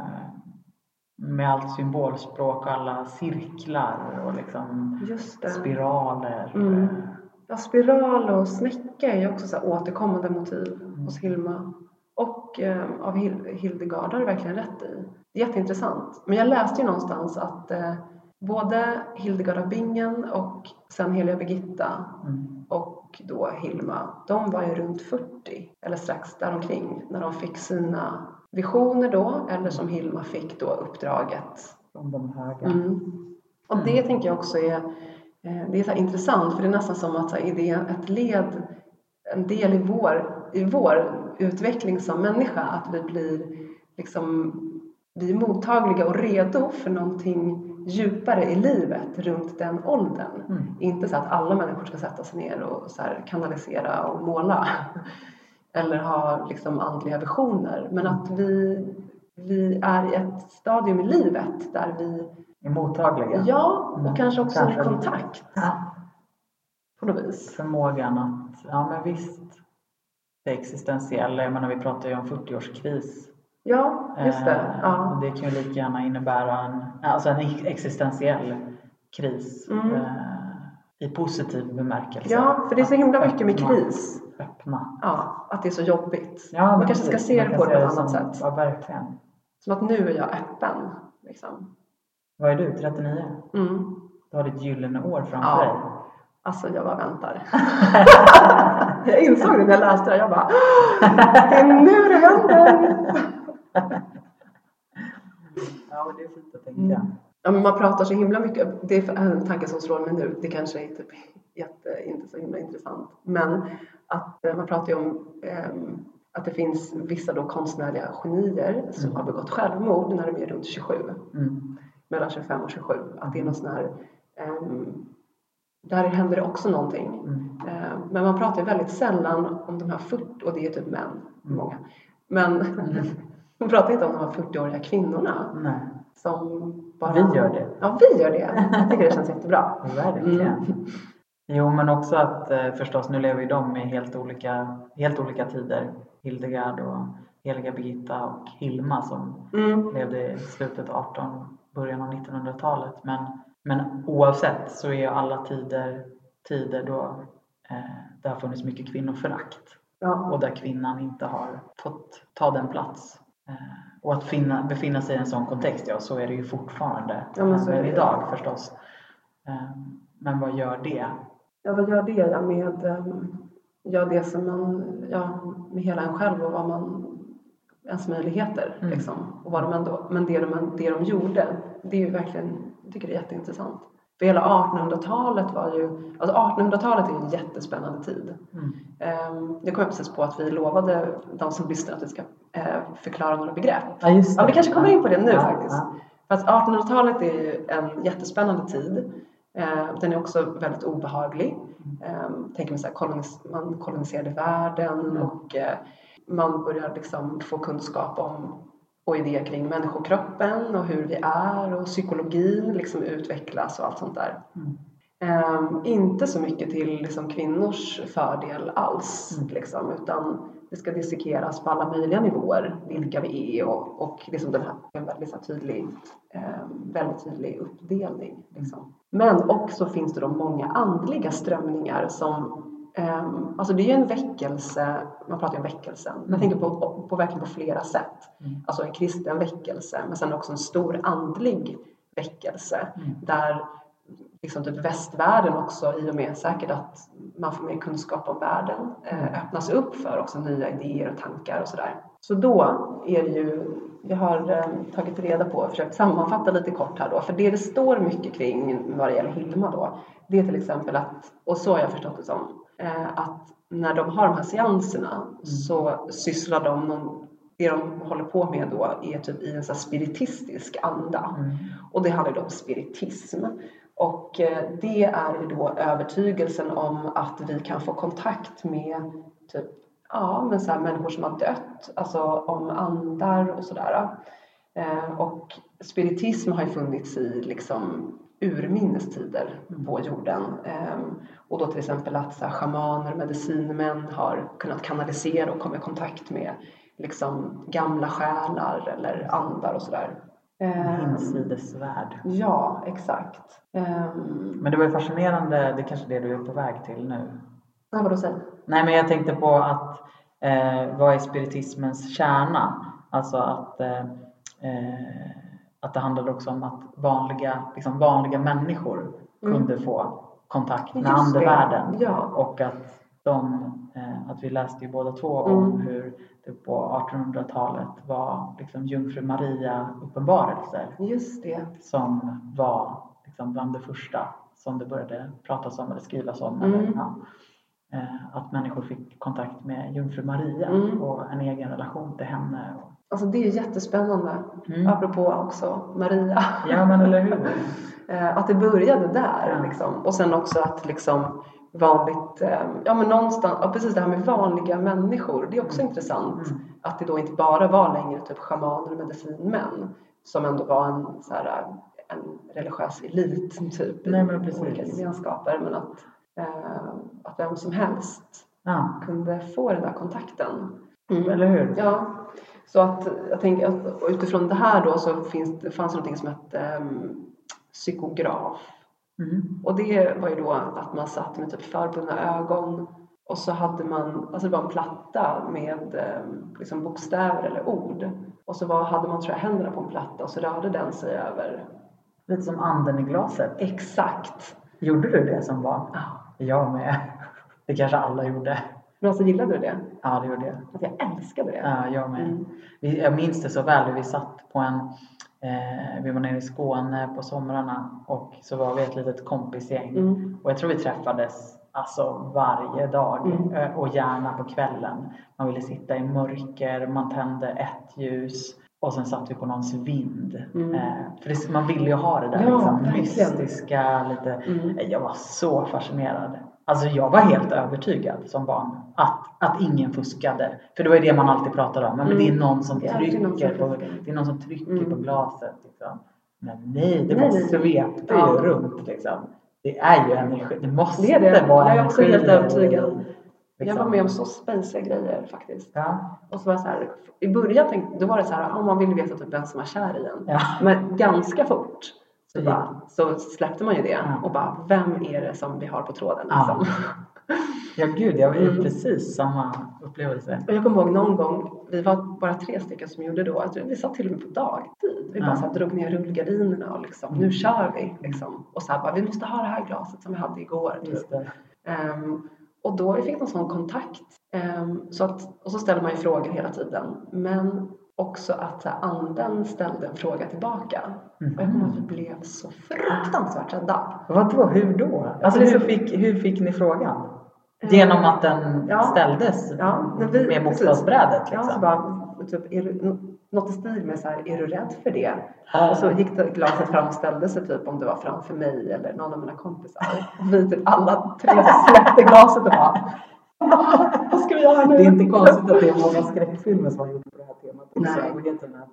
med allt symbolspråk och alla cirklar och liksom spiraler. Mm. Ja, spiral och snäcka är ju också så återkommande motiv Mm. hos Hilma. Och eh, av Hil- Hildegard har du verkligen rätt i. Jätteintressant. Men jag läste ju någonstans att eh, både Hildegard av Bingen och sen Heliga Birgitta Mm. och då Hilma, de var ju runt 40 eller strax däromkring när de fick sina visioner då eller som Hilma fick då uppdraget Från de höga. Mm. Och det tänker jag också är, eh, det är så intressant för det är nästan som att är det ett led, en del i vår, i vår utveckling som människa att vi blir liksom, vi är mottagliga och redo för någonting djupare i livet runt den åldern. Mm. Inte så att alla människor ska sätta sig ner och så kanalisera och måla eller ha liksom andliga visioner men att vi, vi är i ett stadium i livet där vi Är mottagliga. Ja, Mm. och kanske också Kanske i kontakt Ja. på något vis. Förmågan att, ja men visst, det existentiella, jag menar vi pratar ju om 40-årskris. Ja, just det. Eh, Ja. och det kan ju lika gärna innebära en, alltså en existentiell kris. Mm. Eh, I positiv bemärkelse. ja, för det är så himla mycket med öppna- kris. Öppna. Ja, att det är så jobbigt. Ja, Man men kanske ska se det på ett annat sätt. Ja, verkligen. Som att nu är jag öppen. Liksom. Vad är du, 39? Mm. Du har ditt gyllene år framför dig. Ja, alltså jag bara väntar. jag insåg det när jag läste det. Jag bara, det är nu det händer. Ja, och det är fint att tänka. Mm. Ja, men man pratar så himla mycket, det är en tanke som slår mig nu, det kanske är typ jätte, inte så himla intressant, men att eh, man pratar ju om um, att det finns vissa då konstnärliga genier som mm. har begått självmord när de är runt 27. Mm. Mellan 25 och 27. Att det är någon sån här, um, där händer det också någonting. Mm. Uh, men man pratar väldigt sällan om de här 40, och det är typ män, mm. många. Men man pratar inte om de här 40-åriga kvinnorna. Nej. Som bara, vi gör det. Ja, vi gör det. Jag tycker det känns jättebra. Verkligen. Mm. Jo, men också att eh, förstås, nu lever ju de i helt olika, helt olika tider. Hildegard och heliga Birgitta och Hilma som mm. levde i slutet av 18, början av 1900-talet. Men, men oavsett så är alla tider tider då eh, det har funnits mycket kvinnoförakt. Ja. Och där kvinnan inte har fått ta den plats. Eh, och att finna, befinna sig i en sån kontext, ja så är det ju fortfarande. Ja, men så det idag förstås. Eh, men vad gör det? Ja, vad gör det ja, med ehm, ja, det som man, ja, med hela en själv och vad man, ens möjligheter. Mm. Liksom, och vad de ändå, men det de, det de gjorde, det är ju verkligen, jag tycker det är jätteintressant. För hela 1800-talet var ju, alltså 1800-talet är en jättespännande tid. Mm. Um, det kom jag precis på att vi lovade de som lyssnar att vi ska uh, förklara några begrepp. Ja, just det. Ja, vi kanske kommer in på det nu ja, faktiskt. Ja. Fast 1800-talet är ju en jättespännande tid. Uh, den är också väldigt obehaglig. Um, tänker man så här, kolonis man koloniserade världen mm. och uh, man börjar liksom få kunskap om och idéer kring människokroppen och hur vi är och psykologin liksom utvecklas och allt sånt där. Mm. Um, inte så mycket till liksom, kvinnors fördel alls, mm. liksom, utan det ska dissekeras på alla möjliga nivåer, vilka vi är och, och liksom den här, en väldigt, så tydlig, um, väldigt tydlig uppdelning. Liksom. Men också finns det då många andliga strömningar som Um, alltså det är ju en väckelse, man pratar ju om väckelsen, mm. jag tänker på, på, på, verkligen på flera sätt. Mm. Alltså en kristen väckelse, men sen också en stor andlig väckelse mm. där liksom typ västvärlden också, i och med säkert att man får mer kunskap om världen, eh, mm. öppnas upp för också nya idéer och tankar och sådär. Så då är det ju, jag har eh, tagit reda på och försökt sammanfatta lite kort här då, för det det står mycket kring vad det gäller Hilma då, det är till exempel att, och så har jag förstått det som, att när de har de här seanserna mm. så sysslar de någon, det de håller på med då är typ i en så spiritistisk anda. Mm. Och det handlar då om spiritism. Och eh, det är då övertygelsen om att vi kan få kontakt med typ, ja, men så här människor som har dött, alltså om andar och sådär. Eh, och spiritism har ju funnits i liksom urminnes tider på jorden. Ehm, och då till exempel att så här, shamaner, medicinmän har kunnat kanalisera och komma i kontakt med liksom, gamla själar eller andar och sådär. Ehm, ja, exakt. Ehm, men det var ju fascinerande, det är kanske det du är på väg till nu? Ja, vadå säger Nej, men jag tänkte på att eh, vad är spiritismens kärna? Alltså att eh, eh, att det handlade också om att vanliga, liksom vanliga människor mm. kunde få kontakt med Just andevärlden. Ja. Och att, de, eh, att vi läste ju båda två om mm. hur det på 1800-talet var liksom Jungfru Maria uppenbarelser. Just det. Som var liksom bland det första som det började pratas om eller skrivas om. Mm. Eller, ja, eh, att människor fick kontakt med Jungfru Maria mm. och en egen relation till henne. Alltså det är jättespännande. Mm. Apropå också Maria. Ja men eller hur. Eh, att det började där ja. liksom. Och sen också att liksom vanligt, eh, ja men någonstans, ja, precis det här med vanliga människor. Det är också mm. intressant. Mm. Att det då inte bara var längre typ schamaner och medicinmän. Som ändå var en, så här, en religiös elit typ Nej, men i olika gemenskaper. Men att, eh, att vem som helst ja. kunde få den där kontakten. Mm. Eller hur? Ja. Så att jag tänker att utifrån det här då så finns, det fanns någonting som hette um, psykograf. Mm. Och det var ju då att man satt med typ förbundna ögon och så hade man, alltså det var en platta med um, liksom bokstäver eller ord. Och så var, hade man tror jag händerna på en platta och så rörde den sig över. Lite som anden i glaset? Exakt. Gjorde du det som barn? Ja. Jag med. Det kanske alla gjorde. Men alltså gillade du det? Ja, det gjorde jag. Alltså jag älskade det. Ja, jag med. Mm. Jag minns det så väl. Vi satt på en, Eh, vi var nere i Skåne på somrarna och så var vi ett litet kompisgäng. Mm. Och jag tror vi träffades alltså varje dag Mm. eh, och gärna på kvällen. Man ville sitta i mörker, man tände ett ljus och sen satt vi på någons vind. Mm. Eh, för det, man ville ju ha det där Ja, liksom, mystiska, lite Mm. jag var så fascinerad. Alltså jag var helt övertygad som barn att, att ingen fuskade. För det var ju det man alltid pratade om. Men Mm. det är någon som trycker på, det är någon som trycker Mm. på glaset. Liksom. Men nej, det Nej, bara svepte Ja. ju runt. Liksom. Det är ju energi. Det måste Det det. vara Jag är också energi. helt övertygad. Jag liksom. var med om så spaciga grejer faktiskt. Ja. Och så var så här, I början tänkte, då var det så här, om man ville veta typ vem som var kär i en. Ja. Men ganska fort så, bara, så släppte man ju det Ja. och bara, vem är det som vi har på tråden? Ja. Liksom. ja, gud, jag var ju Mm. precis samma upplevelse. Och jag kommer ihåg någon gång, vi var bara tre stycken som gjorde då, tror vi satt till och med på dagtid. Vi bara Ja. så här, drog ner rullgardinerna och liksom, nu kör vi. Liksom. Och så här bara, vi måste ha det här glaset som vi hade igår. Typ. Just. Ehm, och då vi fick någon sån kontakt. Ehm, så att, och så ställer man ju frågor hela tiden. Men också att så här, anden ställde en fråga tillbaka. Och jag kommer att vi blev så fruktansvärt rädda. Vadå, hur då? Alltså, hur, så- fick, hur fick ni frågan? Genom att den Ja. ställdes Ja, vi- med bokstavsbrädet? Ja, Liksom. så bara, typ, är du, något i stil med så här, är du rädd för det? Ja. Och så gick det glaset fram och ställde sig typ om det var framför mig eller någon av mina kompisar. Och vi typ alla tre släppte glaset och bara Vad ska vi göra nu? Det är inte konstigt att det är många skräckfilmer som har gjort på det här temat. Nej. Vad heter den här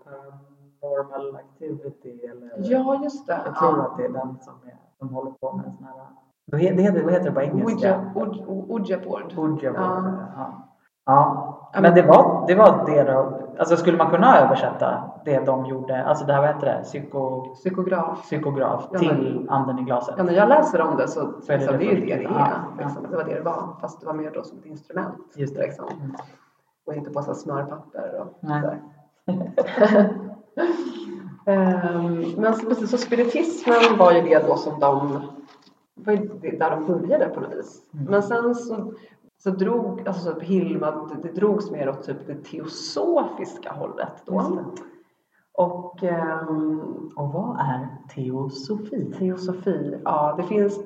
Paranormal Activity? Eller, Ja, just det. Jag tror Ja. att det är den som, är, som håller på med sån här... Det heter, vad heter det på engelska? Ouija, board. Ouija board. Ja. Ja. Men- det var det, var det då. Alltså skulle man kunna översätta det de gjorde, alltså det här vad heter det? Psyko, Psykograf. psykograf Ja, till anden i glaset? Ja, när jag läser om det så, Så är det det, det det är det det är. Ja, ja. Liksom. Det var det det var. Fast det var mer då som ett instrument. Just det. Liksom. Mm. Och inte på så smörpapper och sådär. Ehm, men så, så spiritismen var ju det då som de, var ju där de började på något vis. Mm. Men sen så, så drog, alltså typ Hilma, det, det drogs mer åt typ det teosofiska hållet då. Det. Och ehm, Och vad är teosofi? Teosofi, ja det finns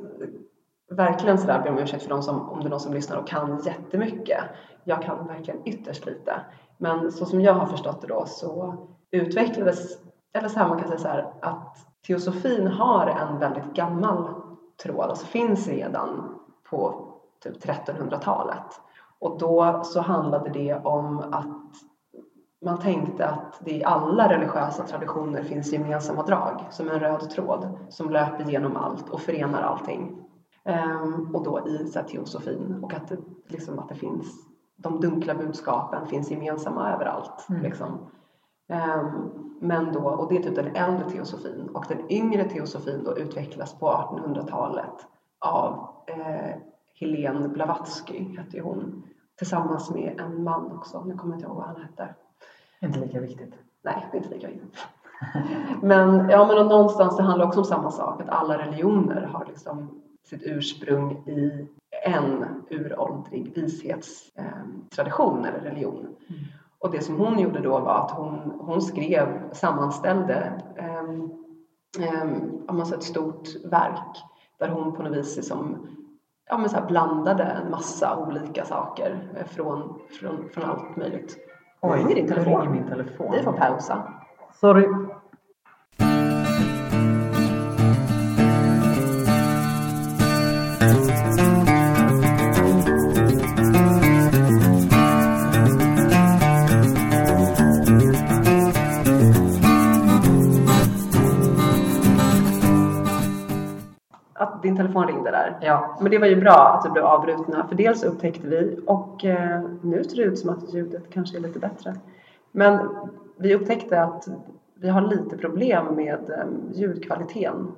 verkligen sådär, ber om ursäkt för de som, om det är någon som lyssnar och kan jättemycket. Jag kan verkligen ytterst lite. Men så som jag har förstått det då så utvecklades, eller så här man kan säga så här att teosofin har en väldigt gammal tråd, alltså finns redan på typ 1300-talet. Och då så handlade det om att man tänkte att det i alla religiösa traditioner finns gemensamma drag som en röd tråd som löper genom allt och förenar allting. Ehm, och då i så här, teosofin och att det, liksom, att det finns de dunkla budskapen finns gemensamma överallt. Mm. Liksom. Ehm, men då, och det är typ den äldre teosofin och den yngre teosofin då utvecklas på 1800-talet av eh, Helene Blavatsky hette hon tillsammans med en man också. Nu kommer jag inte ihåg vad han hette. Inte lika viktigt. Nej, inte lika viktigt. Men, ja, men någonstans det handlar också om samma sak, att alla religioner har liksom sitt ursprung i en uråldrig vishetstradition eller religion. Och det som hon gjorde då var att hon, hon skrev, sammanställde um, um, ett stort verk där hon på något vis liksom, ja, men så blandade en massa olika saker från, från, från allt möjligt. Oj, ringer din nu telefon. ringer min telefon. Vi får pausa. Sorry. Din telefon ringde där. Ja. Men det var ju bra att du blev avbrutna för dels upptäckte vi och eh, nu ser det ut som att ljudet kanske är lite bättre. Men vi upptäckte att vi har lite problem med eh, ljudkvaliteten.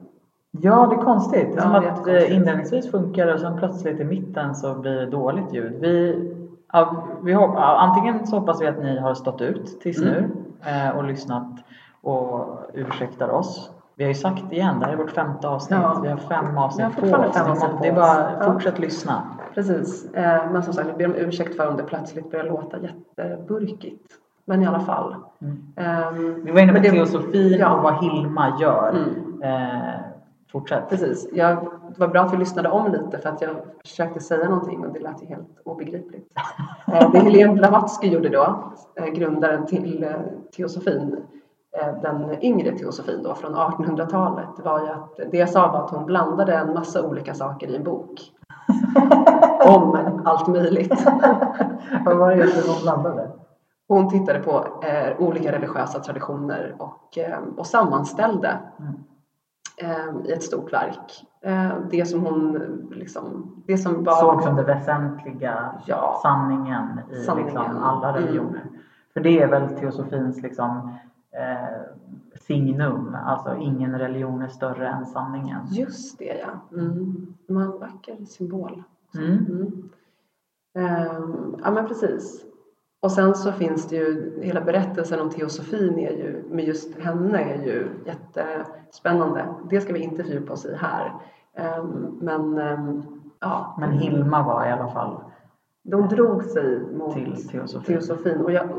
Ja, det är konstigt. Ja, som att jättekonstigt. eh, inledningsvis funkar och sen plötsligt i mitten så blir det dåligt ljud. Vi, ja, vi hopp, antingen så hoppas vi att ni har stått ut tills Mm. nu eh, och lyssnat och ursäktar oss. Vi har ju sagt igen, det här är vårt femte avsnitt. Ja. Vi har fem har avsnitt på oss. fem Det, avsnitt är bara Ja. fortsätt lyssna. Precis, eh, men som sagt vi ber om ursäkt för om det plötsligt börjar låta jätteburkigt. Men i alla fall. Mm. Ehm, Vi var inne på det- teosofin ja. och vad Hilma gör. Mm. Eh, fortsätt. Precis. Jag, det var bra att vi lyssnade om lite för att jag försökte säga någonting och det lät ju helt obegripligt. Eh, Det Helene Blavatsky gjorde då, eh, grundaren till teosofin, den yngre teosofin då från 1800-talet, var ju att det jag sa var att hon blandade en massa olika saker i en bok. Om allt möjligt. Vad var det hon blandade? Hon tittade på eh, olika religiösa traditioner och, eh, och sammanställde Mm. eh, i ett stort verk. Eh, det som hon liksom, det som var... Såg som det väsentliga Ja. sanningen i Sanningen. Liksom alla Mm. religioner. För det är väl teosofins liksom, eh, signum, alltså ingen religion är större än sanningen. Just det ja. Mm. En vacker symbol. Mm. Mm. Ehm, ja men precis. Och sen så finns det ju, hela berättelsen om teosofin är ju, med just henne är ju jättespännande. Det ska vi inte fördjupa oss i här. Ehm, men ehm, ja. Men Hilma var i alla fall De drog sig mot till teosofin. teosofin. Och jag,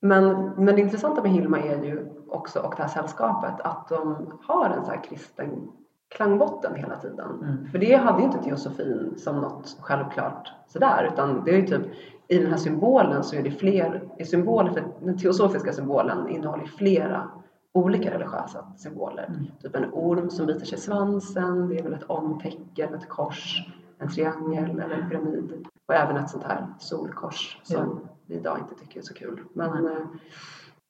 men, men det intressanta med Hilma är ju också, och det här sällskapet, att de har en så här kristen klangbotten hela tiden. Mm. För det hade ju inte teosofin som något självklart sådär, utan det är ju typ i den här symbolen så är det fler, i symbolen, för den teosofiska symbolen innehåller flera olika religiösa symboler. Mm. Typ en orm som biter sig i svansen, det är väl ett omtecken, ett kors, en triangel eller en pyramid. Och även ett sånt här solkors som. Vi idag inte tycker är så kul. Men, eh,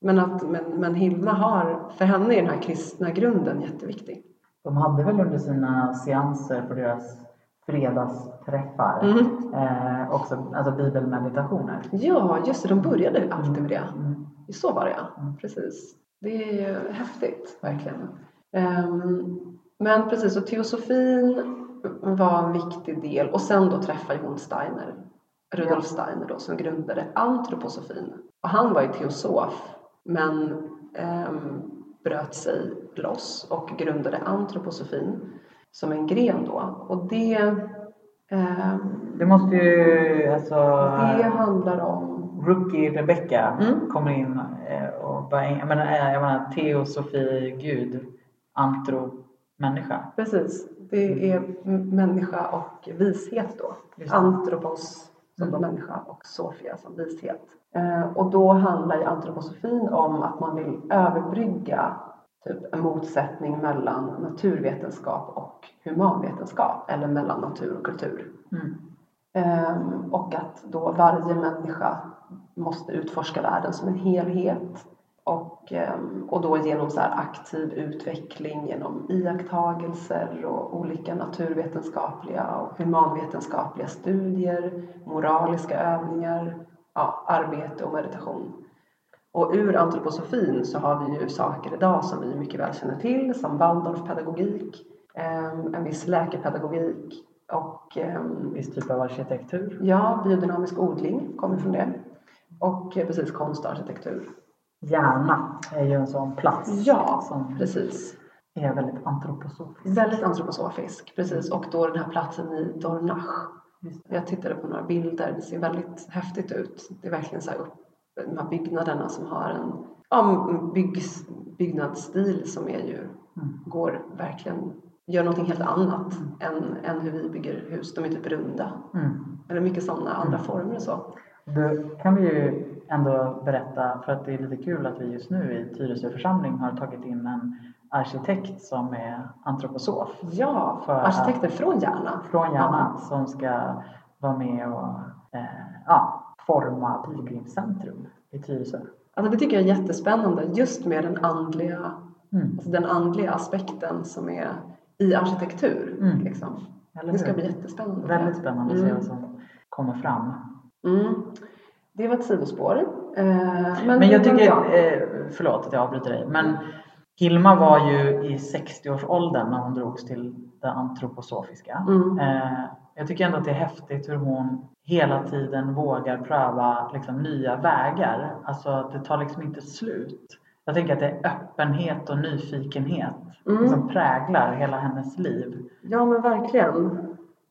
men, att, men, men Hilma har, för henne är den här kristna grunden jätteviktig. De hade väl under sina seanser på deras fredagsträffar Mm. eh, också alltså bibelmeditationer. Ja, just det, de började alltid med det. Mm. Så var det ja, Mm. precis. Det är ju häftigt, verkligen. Ehm, men precis, och teosofin var en viktig del. Och sen då träffade hon Steiner, Rudolf Steiner då, som grundade antroposofin. Och han var ju teosof, men ehm, bröt sig loss och grundade antroposofin som en gren då. Och det, ehm, Det måste ju alltså det handlar om Rookie Rebecca Mm. kommer in eh, och bara, jag menar, eh, jag menar teosofi, gud, antro, människa. Precis, det är m- människa och vishet då. Antropos som Mm. då människa och Sofia som vishet. Eh, och då handlar ju antroposofin om att man vill överbrygga typ en motsättning mellan naturvetenskap och humanvetenskap eller mellan natur och kultur. Mm. Ehm, och att då varje människa måste utforska världen som en helhet. Och, ehm, och då genom så aktiv utveckling, genom iakttagelser och olika naturvetenskapliga och humanvetenskapliga studier, moraliska övningar, ja, arbete och meditation. Och ur antroposofin så har vi ju saker idag som vi mycket väl känner till, som Waldorfpedagogik, ehm, en viss läkepedagogik och ehm, Viss typ av arkitektur. Ja, biodynamisk odling kommer från det. Och eh, precis konst och arkitektur. Hjärna är ju en sån plats Ja, som precis. är väldigt antroposofisk. Väldigt antroposofisk, precis. Och då den här platsen i Dornach. Jag tittade på några bilder, det ser väldigt häftigt ut. Det är verkligen så här upp, de här byggnaderna som har en ja, bygg, byggnadsstil som är ju, Mm. går verkligen, gör någonting helt annat än, än hur vi bygger hus. De är typ runda. Mm. Eller mycket sådana andra former och så. Då kan vi ju ändå berätta, för att det är lite kul att vi just nu i Tyresö församling har tagit in en arkitekt som är antroposof Ja, För- arkitekter från Järna. från Järna som ska vara med och eh, ja, forma Pilgrimscentrum i Tyresö. Alltså det tycker jag är jättespännande just med den andliga, Mm. alltså den andliga aspekten som är i arkitektur. Mm. Liksom. Det ska bli jättespännande. Väldigt spännande att se Mm. vad som kommer fram. Mm. Det var ett sidospår. Eh, men, Men jag tycker, bra. eh, förlåt att jag avbryter dig, men Hilma var ju i 60-årsåldern när hon drogs till det antroposofiska. Mm. Eh, jag tycker ändå att det är häftigt hur hon hela tiden vågar pröva liksom, nya vägar. Alltså det tar liksom inte slut. Jag tänker att det är öppenhet och nyfikenhet Mm. som präglar hela hennes liv. Ja men verkligen.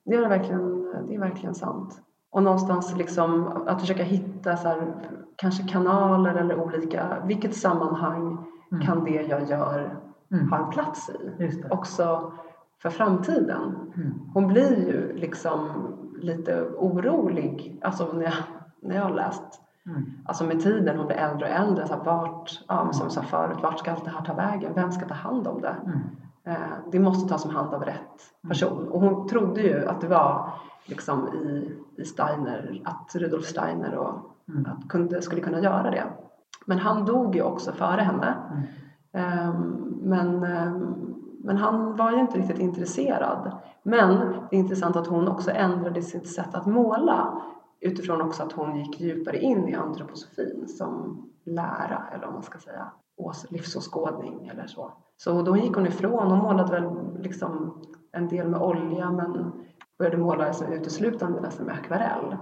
Det är verkligen, det är verkligen sant. Och någonstans liksom att försöka hitta så här, kanske kanaler eller olika, vilket sammanhang Mm. kan det jag gör Mm. ha en plats i? Också för framtiden. Mm. Hon blir ju liksom lite orolig, alltså när jag, när jag har läst. Mm. Alltså med tiden, hon blir äldre och äldre, så här, vart, ja, som jag sa förut, vart ska allt det här ta vägen? Vem ska ta hand om det? Mm. Eh, det måste tas om hand av rätt person. Och hon trodde ju att det var liksom i, i Steiner, att Rudolf Steiner och, Mm. att kunde, skulle kunna göra det. Men han dog ju också före henne. Mm. Ehm, men, ehm, men han var ju inte riktigt intresserad. Men det är intressant att hon också ändrade sitt sätt att måla utifrån också att hon gick djupare in i antroposofin som lära, eller vad man ska säga, livsåskådning eller så. Så då gick hon ifrån, hon målade väl liksom en del med olja men började måla liksom uteslutande nästan med akvarell.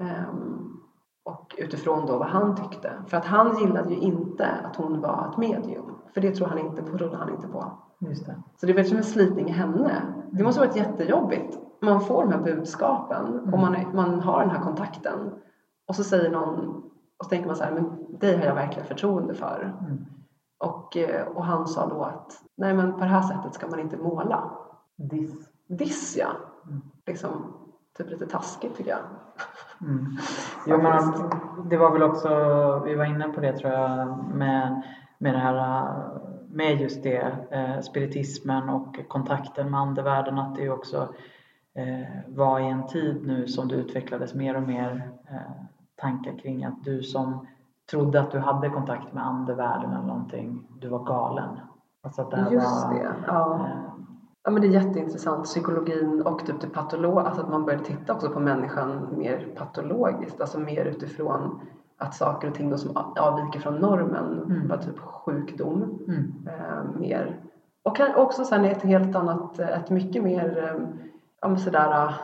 Ehm, och utifrån då vad han tyckte. För att han gillade ju inte att hon var ett medium. För det tror han inte på, trodde han inte på. Just det. Så det var som en slitning i henne. Det måste ha varit jättejobbigt. Man får de här budskapen och man, man har den här kontakten. Och så säger någon, och så tänker man så här, men dig har jag verkligen förtroende för. Mm. Och, eh, och han sa då att, nej men på det här sättet ska man inte måla. Diss. Diss ja. Mm. Liksom, typ lite taskigt tycker jag. Mm. Jo, men det var väl också, vi var inne på det tror jag, med, med det här med just det, eh, spiritismen och kontakten med andevärlden, att det ju också eh, var i en tid nu som det utvecklades mer och mer eh, tankar kring att du som trodde att du hade kontakt med andevärlden eller någonting, du var galen. Alltså att det här Just var, det. Ja. eh, Ja, men det är jätteintressant, psykologin och typ det patolog, alltså att man började titta också på människan mer patologiskt, alltså mer utifrån att saker och ting då som avviker från normen Mm. var typ sjukdom. mm, Eh, mer. Och också sen ett helt annat, ett mycket mer, eh, ja sådär,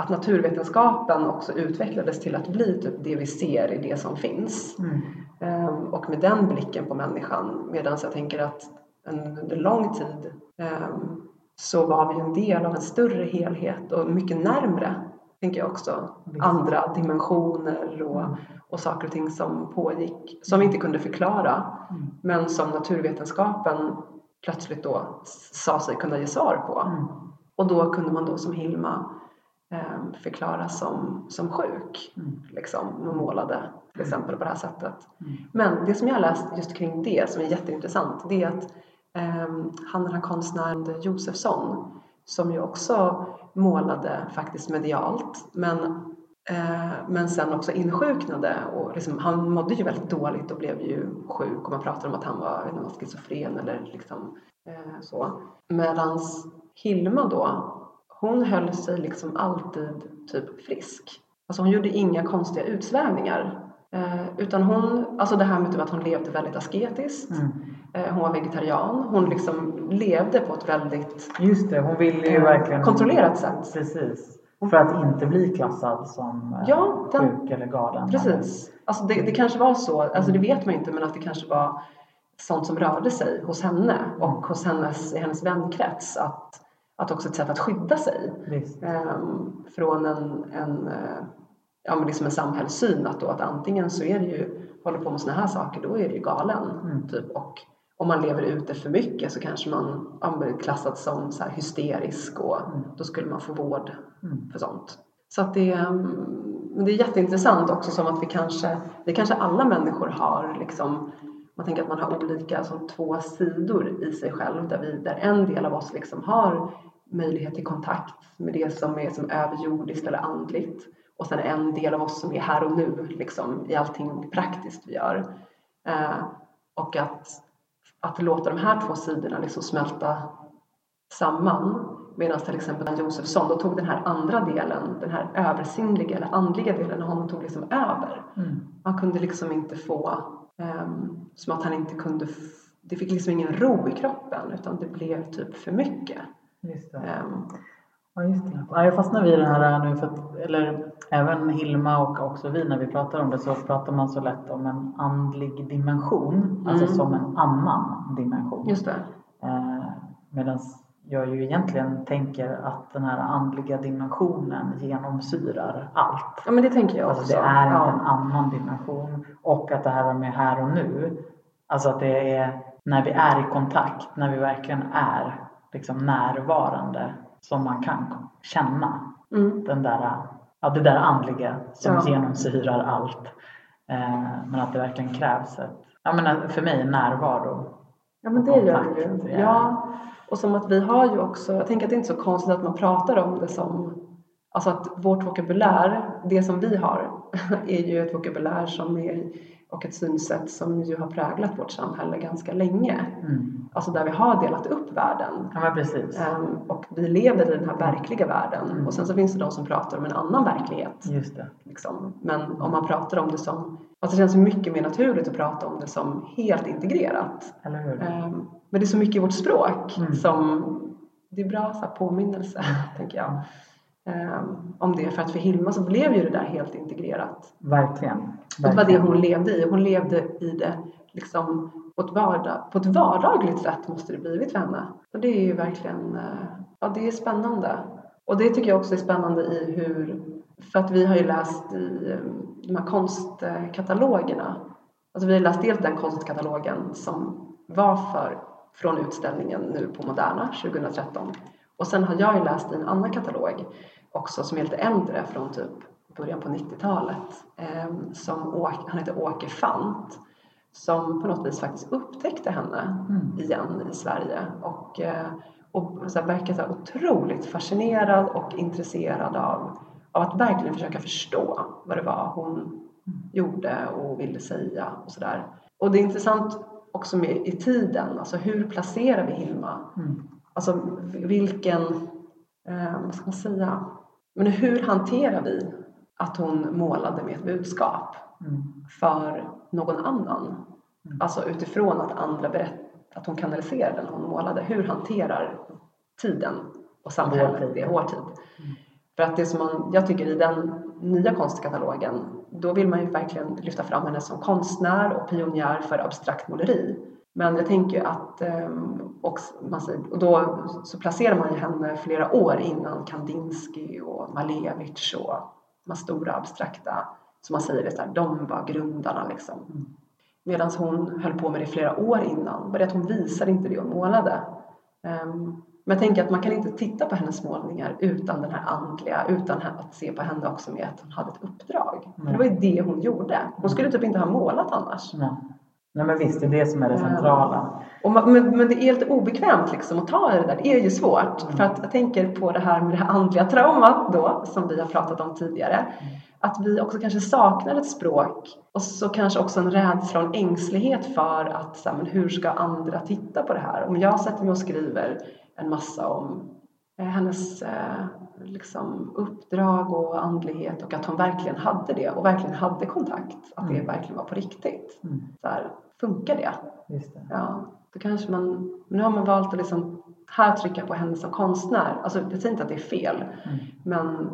att naturvetenskapen också utvecklades till att bli typ det vi ser i det som finns. mm, Ehm, och med den blicken på människan. Medan jag tänker att under lång tid ehm, så var vi en del av en större helhet och mycket närmre, tänker jag också, Visst. andra dimensioner och, Mm. och saker och ting som pågick, som vi inte kunde förklara, mm, men som naturvetenskapen plötsligt då sa sig kunna ge svar på. mm, Och då kunde man då som Hilma ehm, förklara som, som sjuk, mm, liksom, och målade till exempel på det här sättet. mm. Men det som jag har läst just kring det som är jätteintressant det är att ehm, han den här konstnären Josefsson som ju också målade faktiskt medialt men, eh, men sen också insjuknade och liksom, han mådde ju väldigt dåligt och blev ju sjuk och man pratar om att var, inte, han var schizofren eller liksom eh, så. Medans Hilma då, hon höll sig liksom alltid typ frisk. Alltså hon gjorde inga konstiga utsvävningar. Eh, utan hon, alltså det här med typ att hon levde väldigt asketiskt. Mm. Eh, hon var vegetarian. Hon liksom levde på ett väldigt Just det, hon ville ju eh, verkligen kontrollerat sätt. Precis. För att inte bli klassad som eh, Ja, den- sjuk eller galen. Precis. Alltså det, det kanske var så, alltså det vet man inte, men att det kanske var sånt som rörde sig hos henne och hos hennes, i hennes vänkrets. Att, att också ett sätt att skydda sig. Ehm, från en, en, eh, ja, men liksom en samhällssyn att, då, att antingen så är det ju, håller på med såna här saker, då är det ju galen. Mm. Typ. Och om man lever ute för mycket så kanske man blir klassad som så hysterisk och Mm. då skulle man få vård Mm. för sånt. Så att det, mm, men det är jätteintressant också som att vi kanske, vi kanske alla människor har liksom man tänker att man har olika som två sidor i sig själv där, vi, där en del av oss liksom har möjlighet till kontakt med det som är som överjordiskt eller andligt och sen en del av oss som är här och nu liksom, i allting praktiskt vi gör. Eh, och att, att låta de här två sidorna liksom smälta samman medan till exempel Josefsson då tog den här andra delen, den här översinnliga eller andliga delen, honom tog liksom över. Mm. Han kunde liksom inte få, ehm, som att han inte kunde, det fick liksom ingen ro i kroppen utan det blev typ för mycket. Just det. Ehm, Ja, just det. Ja, jag fastnar vid den här nu, för att, eller även Hilma och också vi när vi pratar om det så pratar man så lätt om en andlig dimension, alltså Mm. som en annan dimension. just det. Eh, Medan jag ju egentligen tänker att den här andliga dimensionen genomsyrar allt. Ja men det tänker jag alltså, också. Det är inte ja. en annan dimension. Och att det här med här och nu, alltså att det är när vi är i kontakt, när vi verkligen är liksom närvarande som man kan känna Mm. den där, ja, det där andliga som Ja. genomsyrar allt. Eh, men att det verkligen krävs ett, jag menar, för mig närvaro. Ja men det gör det ju. ja. Ja. Och som att vi har ju också, jag tänker att det är inte så konstigt att man pratar om det som, alltså att vårt vokabulär, det som vi har, är ju ett vokabulär som är, och ett synsätt som ju har präglat vårt samhälle ganska länge. Mm. Alltså där vi har delat upp världen. Ja precis. Ehm, och vi lever i den här verkliga världen. Mm. Och sen så finns det de som pratar om en annan verklighet. Just det. Liksom. Men om man pratar om det som, alltså det känns mycket mer naturligt att prata om det som helt integrerat. Eller hur? Ehm, Men det är så mycket i vårt språk Mm. som det är bra så här, påminnelse, tänker jag. Ehm, om det. För att för Hilma så blev ju det där helt integrerat. Verkligen. Och det var det Verkligen. hon levde i. Hon levde i det liksom på ett, vardag, på ett vardagligt sätt måste det blivit för henne. Och det är ju verkligen, eh, ja det är spännande. Och det tycker jag också är spännande i hur, för att vi har ju läst i eh, de här konstkatalogerna. Alltså vi har läst dels den konstkatalogen som var för, från utställningen nu på Moderna 2013. Och sen har jag ju läst en annan katalog också som är lite äldre från typ början på 90-talet. Eh, som han heter Åke Fant som på något vis faktiskt upptäckte henne Mm. igen i Sverige och, eh, och så här, verkar så här otroligt fascinerad och intresserad av, av att verkligen försöka förstå vad det var hon gjorde och ville säga och sådär. Och det är intressant också med i tiden, alltså hur placerar vi Hilma? Mm. Alltså vilken, eh, vad ska man säga, men hur hanterar vi att hon målade med ett budskap Mm. för någon annan? Mm. Alltså utifrån att andra berättar, att hon kanaliserade när hon målade. Hur hanterar tiden och samhället Vår det, vår tid? Mm. För att det som man, jag tycker i den nya konstkatalogen, då vill man ju verkligen lyfta fram henne som konstnär och pionjär för abstrakt måleri. Men jag tänker att, ehm, och, och då så placerar man ju henne flera år innan Kandinsky och Malevich och de stora abstrakta, som man säger, det så här, de var grundarna liksom. Mm. Medan hon höll på med det flera år innan, bara det att hon visade inte det hon målade. Ehm, men jag tänker att man kan inte titta på hennes målningar utan den här andliga, utan att se på henne också med att hon hade ett uppdrag. För det var ju det hon gjorde. Hon skulle typ inte ha målat annars. Nej. Nej men visst, det är det som är det centrala. Och man, men, men det är lite obekvämt liksom att ta i det där. Det är ju svårt. Mm. För att jag tänker på det här med det här andliga traumat då, som vi har pratat om tidigare. Att vi också kanske saknar ett språk och så kanske också en rädsla och en ängslighet för att så här, men hur ska andra titta på det här? Om jag sätter mig och skriver en massa om hennes eh, liksom, uppdrag och andlighet och att hon verkligen hade det och verkligen hade kontakt. Att det Mm. verkligen var på riktigt. Mm. Så här, funkar det? Just det. Ja, då kanske man, nu har man valt att liksom här trycka på henne som konstnär. Alltså jag säger inte att det är fel, Mm. men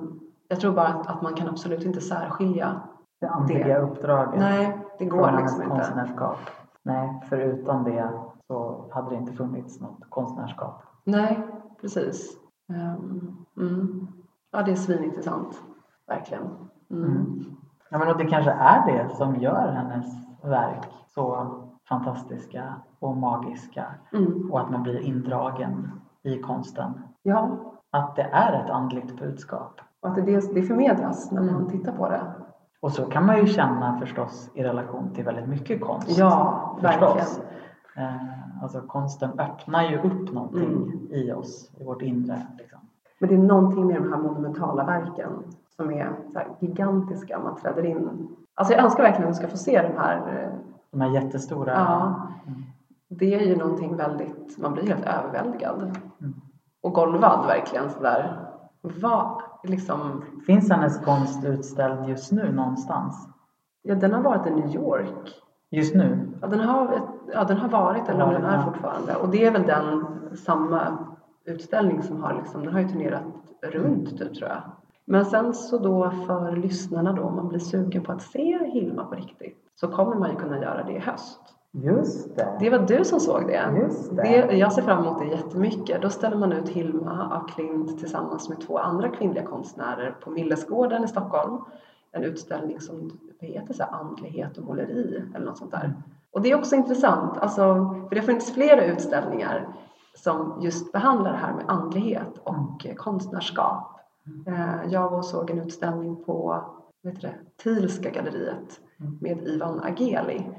jag tror bara att, att man kan absolut inte särskilja. Det andliga uppdraget Nej, det från går hennes liksom inte. konstnärskap. Nej, för utan det så hade det inte funnits något konstnärskap. Nej, precis. Ehm, mm. Ja, det är svinintressant. Verkligen. Mm. Mm. Ja, men och det kanske är det som gör hennes verk så fantastiska och magiska Mm. och att man blir indragen i konsten. Ja, Att det är ett andligt budskap. och att det, det, förmedlas när man Mm. tittar på det. Och så kan man ju känna förstås i relation till väldigt mycket konst. Ja, förstås. verkligen. Eh, alltså konsten öppnar ju upp någonting Mm. i oss, i vårt inre. Liksom. Men det är någonting med de här monumentala verken som är gigantiska. Man träder in. Alltså jag önskar verkligen att vi ska få se de här. eh, De här jättestora. Ja. Mm. Det är ju någonting väldigt, man blir helt överväldigad. Mm. Och golvad verkligen sådär. Vad, liksom, Finns hennes konst utställd just nu någonstans? ja den har varit i New York. Just nu? Ja den har, ja, den har varit, eller om den är fortfarande. Och det är väl den samma utställning som har liksom, den har ju turnerat runt typ tror jag. Men sen så då för lyssnarna då, om man blir sugen på att se Hilma på riktigt, så kommer man ju kunna göra det i höst. Just det. Det var du som såg det. Just det. det. Jag ser fram emot det jättemycket. Då ställer man ut Hilma af Klint tillsammans med två andra kvinnliga konstnärer på Millesgården i Stockholm. En utställning som heter så andlighet och måleri eller något sånt där. Och det är också intressant, alltså, för det har funnits flera utställningar som just behandlar det här med andlighet och konstnärskap. Eh, jag var och såg en utställning på vet det, Thielska galleriet med Ivan Ageli.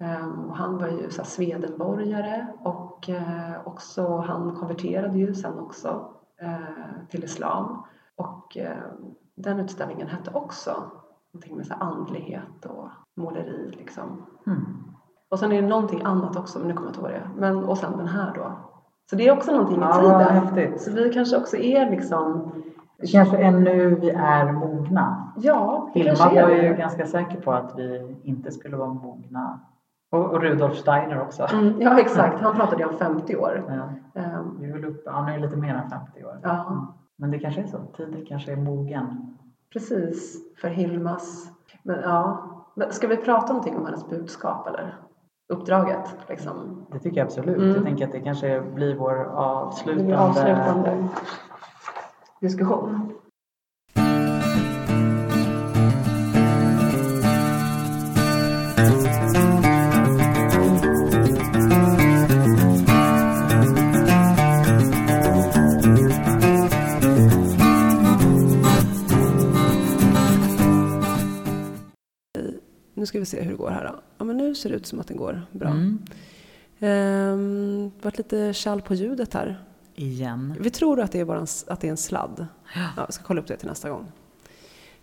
Ehm, han var ju så här Swedenborgare och eh, också, han konverterade ju sen också eh, till islam. Och den utställningen hette också någonting med så andlighet och måleri liksom. Mm. Och sen är det någonting annat också, men nu kommer jag inte ihåg det. Men, och sen den här då. Så det är också någonting i ja, tiden. Häftigt. Så vi kanske också är liksom det kanske är nu vi är mogna. Ja, Hilma var ju ganska säker på att vi inte skulle vara mogna. Och, och Rudolf Steiner också. Mm, ja, exakt. Han pratade ju om 50 år. Ja. Um, vi vill upp, han är lite mer än 50 år. Ja. Men det kanske är så. Tiden kanske är mogen. Precis, för Hilmas... Men, ja. Men ska vi prata någonting om hennes budskap eller? uppdraget. Liksom. Det tycker jag absolut. Mm. Jag tänker att det kanske blir vår avslutande, avslutande diskussion. Nu ska vi se hur det går här då. Ja, men nu ser det ut som att det går bra. Mm. Ehm, varit lite kall på ljudet här. Igen. Vi tror att det är, bara en, att det är en sladd. Ja. Ja, jag ska kolla upp det till nästa gång.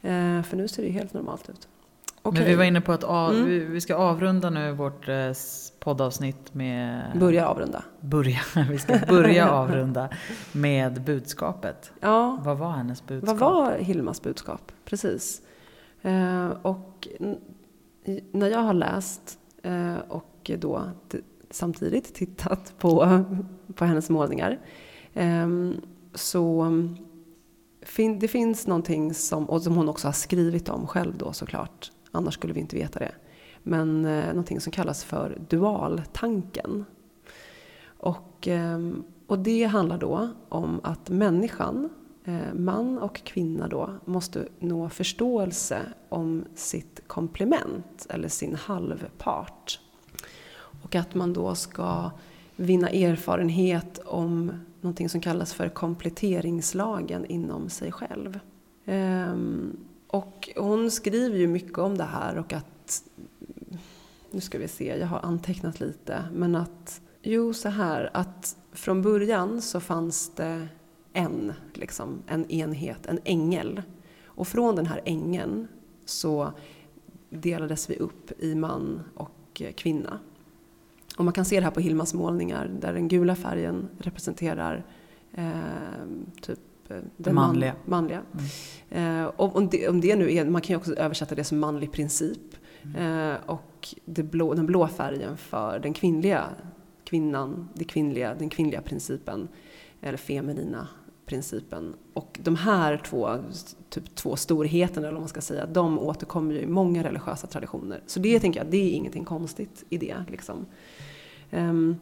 Ehm, för nu ser det helt normalt ut. Okay. Men vi var inne på att av, mm. vi ska avrunda nu vårt eh, poddavsnitt med... Börja avrunda. Börja, vi ska börja avrunda med budskapet. Ja. Vad var hennes budskap? Vad var Hilmas budskap? Precis. Eh, och när jag har läst eh, och då samtidigt tittat på, på hennes målningar ehm, så det finns någonting som, och som hon också har skrivit om själv då såklart, annars skulle vi inte veta det. Men eh, någonting som kallas för dualtanken. Och, ehm, och det handlar då om att människan Eh, man och kvinna då måste nå förståelse om sitt komplement eller sin halvpart. Och att man då ska vinna erfarenhet om någonting som kallas för kompletteringslagen inom sig själv. Ehm, och hon skriver ju mycket om det här och att, nu ska vi se, jag har antecknat lite, men att, jo så här, att från början så fanns det en, liksom, en enhet, en ängel. Och från den här ängeln så delades vi upp i man och kvinna. Och man kan se det här på Hilmas målningar där den gula färgen representerar eh, typ eh, den manliga. Man, manliga. Mm. Eh, om det, om det, nu är, man kan ju också översätta det som manlig princip. Mm. Eh, och blå, den blå färgen för den kvinnliga kvinnan, det kvinnliga, den kvinnliga principen, eller feminina principen. Och de här två, typ två storheterna, eller vad man ska säga, de återkommer ju i många religiösa traditioner. Så det tänker jag, det är ingenting konstigt i det. Liksom. Um,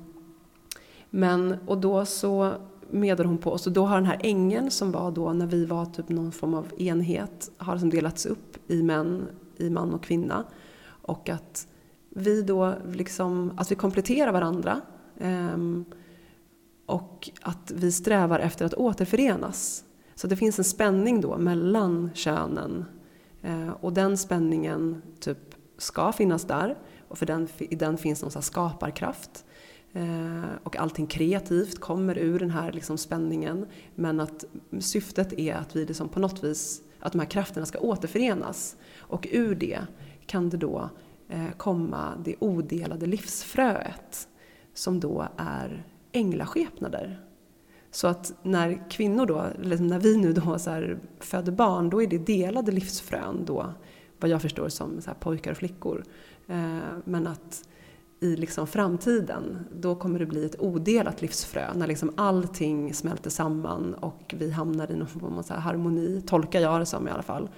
men, och då så medar hon på, oss, och då har den här ängeln som var då när vi var typ någon form av enhet, har liksom delats upp i män, i man och kvinna. Och att vi då liksom, att vi kompletterar varandra. Um, och att vi strävar efter att återförenas. Så det finns en spänning då mellan könen eh, och den spänningen typ ska finnas där och för den, i den finns någon skaparkraft. Eh, och allting kreativt kommer ur den här liksom spänningen men att syftet är att vi liksom på något vis, att de här krafterna ska återförenas och ur det kan det då eh, komma det odelade livsfröet som då är änglaskepnader. Så att när kvinnor då, eller när vi nu då så här föder barn, då är det delade livsfrön då, vad jag förstår som så pojkar och flickor. Eh, men att i liksom framtiden, då kommer det bli ett odelat livsfrö när liksom allting smälter samman och vi hamnar i någon form av harmoni, tolkar jag det som i alla fall.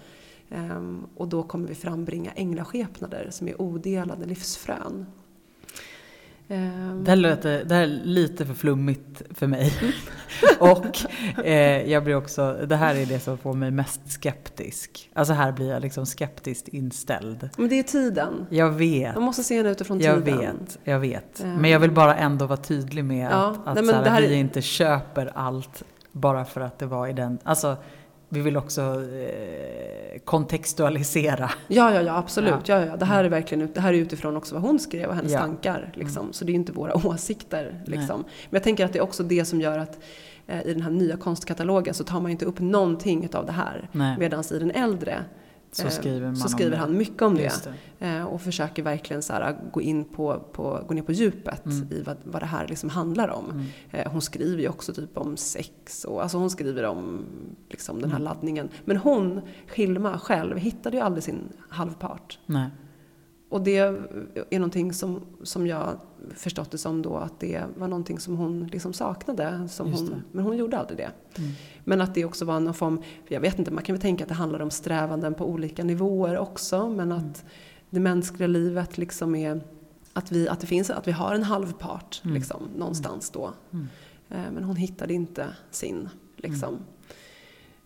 Ehm, och då kommer vi frambringa änglaskepnader som är odelade livsfrön. Ehm, Det här, låter, det här är lite för flummigt för mig. och eh, jag blir också, det här är det som får mig mest skeptisk. Alltså här blir jag liksom skeptiskt inställd. Men det är tiden. Jag vet. Man måste se henne utifrån Jag tiden. vet, jag vet. Mm. Men jag vill bara ändå vara tydlig med Ja, att, att nej, här, här vi inte köper allt bara för att det var i den... Alltså, vi vill också eh, kontextualisera. Ja, ja, ja, absolut. Ja. Ja, Det, här är verkligen, ut- det här är utifrån också vad hon skrev och hennes Ja. tankar. Liksom. Så det är inte våra åsikter. Liksom. Men jag tänker att det är också det som gör att eh, i den här nya konstkatalogen så tar man inte upp någonting av det här. Medan i den äldre så eh, skriver man så skriver han mycket om det. Det. Eh, och försöker verkligen så här, gå, in på, på, gå ner på djupet Mm. i vad, vad det här liksom handlar om. Mm. Eh, hon skriver ju också typ om sex och alltså hon skriver om liksom, den här Mm. laddningen. Men hon, Hilma själv, hittade ju aldrig sin halvpart. Nej. Och det är någonting som, som jag förstått det som då att det var någonting som hon liksom saknade. Som hon, men hon gjorde aldrig det. Mm. Men att det också var någon form, jag vet inte, man kan väl tänka att det handlar om strävanden på olika nivåer också. Men att Mm. det mänskliga livet liksom är att vi, att det finns, att vi har en halvpart Mm. liksom, någonstans då. Mm. Eh, Men hon hittade inte sin. Liksom.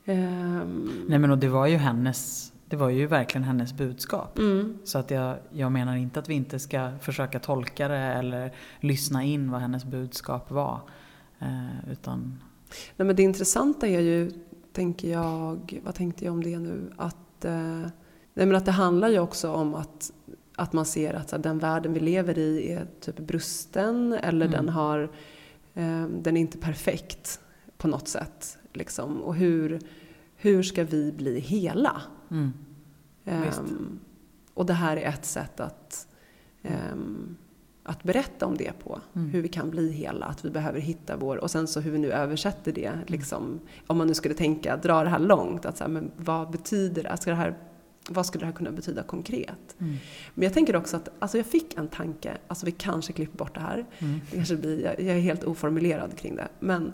Ehm, Nej men och det var ju hennes, det var ju verkligen hennes budskap. mm. Så att jag, jag menar inte att vi inte ska försöka tolka det eller lyssna in vad hennes budskap var. Eh, utan, Nej, men det intressanta är ju, tänker jag, vad tänkte jag om det nu? Att, eh, nej, men att det handlar ju också om att, att man ser att här, den världen vi lever i är typ brusten eller Mm. den, har, eh, den är inte perfekt på något sätt. Liksom. Och hur, hur ska vi bli hela? Mm. Ehm, och det här är ett sätt att, ehm, att berätta om det på. Mm. Hur vi kan bli hela, att vi behöver hitta vår... Och sen så hur vi nu översätter det. Liksom, om man nu skulle tänka, dra det här långt. Att så här, men vad betyder det? Ska det här? Vad skulle det här kunna betyda konkret? mm, Men jag tänker också att alltså jag fick en tanke, alltså vi kanske klipper bort det här. mm, Det kanske blir, jag, jag är helt oformulerad kring det. Men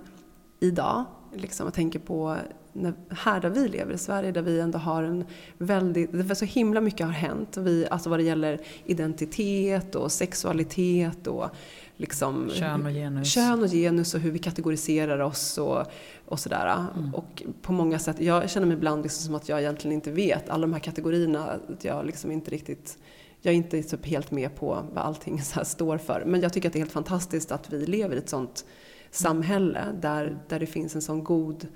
idag, liksom, jag tänker på när, här där vi lever i Sverige, där vi ändå har en väldigt, så himla mycket har hänt. Vi, alltså vad det gäller identitet och sexualitet och liksom Kön och genus. kön och genus och hur vi kategoriserar oss och, och sådär. Mm. Och på många sätt, jag känner mig ibland liksom som att jag egentligen inte vet alla de här kategorierna. Att jag liksom inte riktigt, jag är inte typ helt med på vad allting så står för. Men jag tycker att det är helt fantastiskt att vi lever i ett sånt samhälle där, där det finns en sån god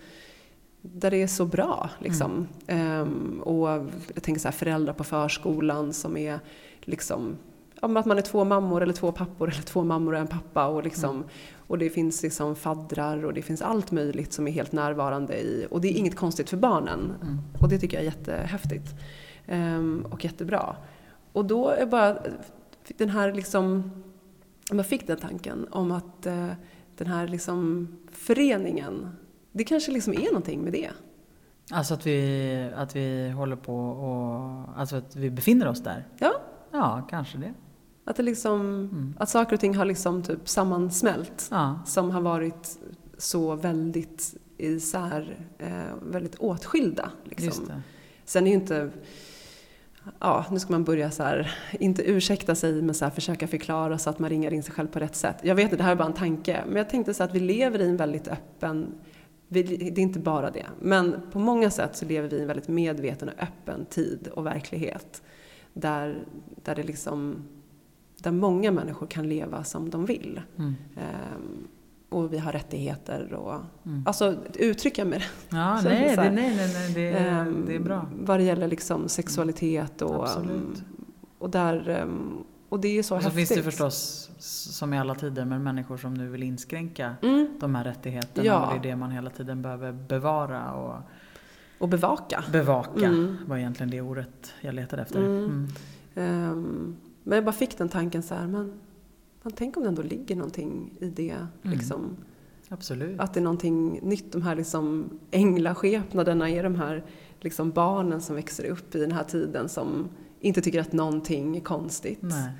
där det är så bra. Liksom. Ehm, och jag tänker så här, föräldrar på förskolan som är liksom, ja, att man är två mammor eller två pappor eller två mammor och en pappa. Och, liksom, och det finns liksom faddrar och det finns allt möjligt som är helt närvarande i. Och det är inget konstigt för barnen. Mm. Och det tycker jag är jättehäftigt. Ehm, och jättebra. Och då är bara den här liksom, man fick den tanken om att eh, den här liksom föreningen, det kanske liksom är någonting med det. Alltså att vi, att vi håller på och, alltså att vi befinner oss där. Ja. Ja, kanske det. Att, det liksom, Mm. att saker och ting har liksom typ sammansmält. Ja, Som har varit så väldigt isär, eh, väldigt åtskilda. Liksom. Sen är ju inte, ja nu ska man börja så här, inte ursäkta sig men så här försöka förklara så att man ringar in sig själv på rätt sätt. Jag vet inte, det här är bara en tanke. Men jag tänkte så att vi lever i en väldigt öppen, vi, det är inte bara det. Men på många sätt så lever vi i en väldigt medveten och öppen tid och verklighet. Där, där det liksom, där många människor kan leva som de vill. Mm. Ehm, och vi har rättigheter och, Mm. alltså uttrycka med det. Ja, Så nej, det, nej, nej, nej det, Ehm, det är bra. Vad det gäller liksom sexualitet och, um, och där, um, och det är så Och så häftigt. finns det förstås, som i alla tider, men människor som nu vill inskränka Mm, de här rättigheterna. Ja. Och det är det man hela tiden behöver bevara och och bevaka. bevaka. Mm. var egentligen det ordet jag letade efter. Mm. Ehm, men jag bara fick den tanken så här, men, men tänk om det ändå ligger någonting i det. Mm. Liksom, Absolut. Att det är någonting nytt. De här liksom änglskepnaderna är de här liksom barnen som växer upp i den här tiden som inte tycker att någonting är konstigt. Nej.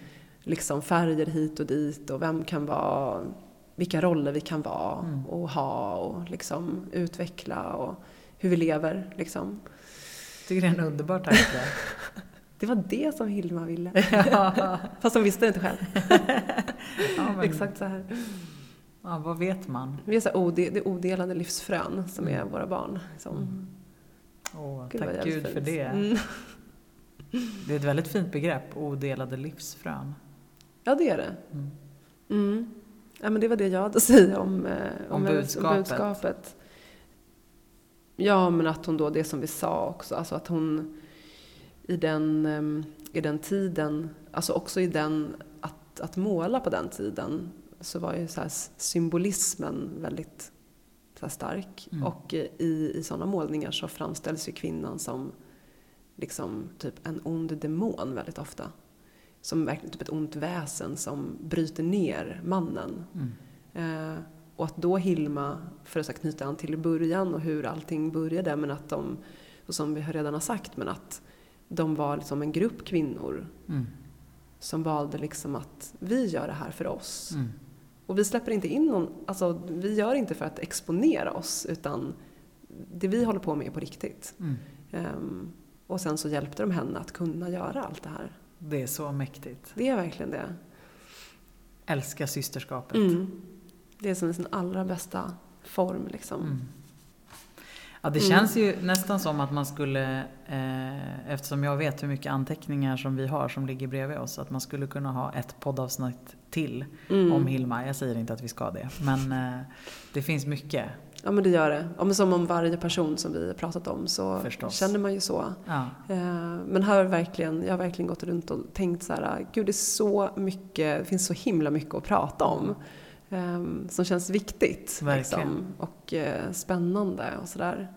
Liksom färger hit och dit och vem kan vara, vilka roller vi kan vara Mm. och ha och liksom utveckla och hur vi lever. Liksom. Jag tycker det är en underbar tanke. Det var det som Hilma ville. Ja. Fast hon visste det inte själv. Ja, men, Exakt så här. Ja, vad vet man? Vi är så ode, det odelade livsfrön som är våra barn. Liksom. Mm. Åh, Gud, tack Gud för det. Mm. Det är ett väldigt fint begrepp, odelade livsfrön. Ja, det är det. Mm. Mm. Ja, men det var det jag hade att säga om, eh, Om hennes- budskapet. budskapet. Ja, men att hon då, det som vi sa också, alltså att hon i den, em, i den tiden, alltså också i den, att, att måla på den tiden, så var ju så här symbolismen väldigt så stark. Mm. Och eh, i, i sådana målningar så framställs ju kvinnan som liksom typ en ond demon väldigt ofta. Som verkligen typ ett ont väsen som bryter ner mannen. Mm. Eh, och att då Hilma, för att knyta an till början och hur allting började, men att de, som vi har redan har sagt, men att de var liksom en grupp kvinnor Mm. som valde liksom att vi gör det här för oss. Mm. Och vi släpper inte in någon, alltså vi gör inte för att exponera oss, utan det vi håller på med är på riktigt. Ehm, och sen så hjälpte de henne att kunna göra allt det här. Det är så mäktigt. Det är verkligen det. Älska systerskapet. Mm. Det är som sin allra bästa form liksom. Mm. Ja, det Mm. känns ju nästan som att man skulle, eh, eftersom jag vet hur mycket anteckningar som vi har som ligger bredvid oss, att man skulle kunna ha ett poddavsnitt till Mm. om Hilma. Jag säger inte att vi ska det, men eh, det finns mycket. Ja men det gör det. Ja, men som om varje person som vi har pratat om så Förstås. känner man ju så. Ja. Eh, Men här har verkligen, jag har verkligen gått runt och tänkt så här, gud det är så mycket, det finns så himla mycket att prata om. eh, Som känns viktigt. Liksom, och eh, spännande och sådär.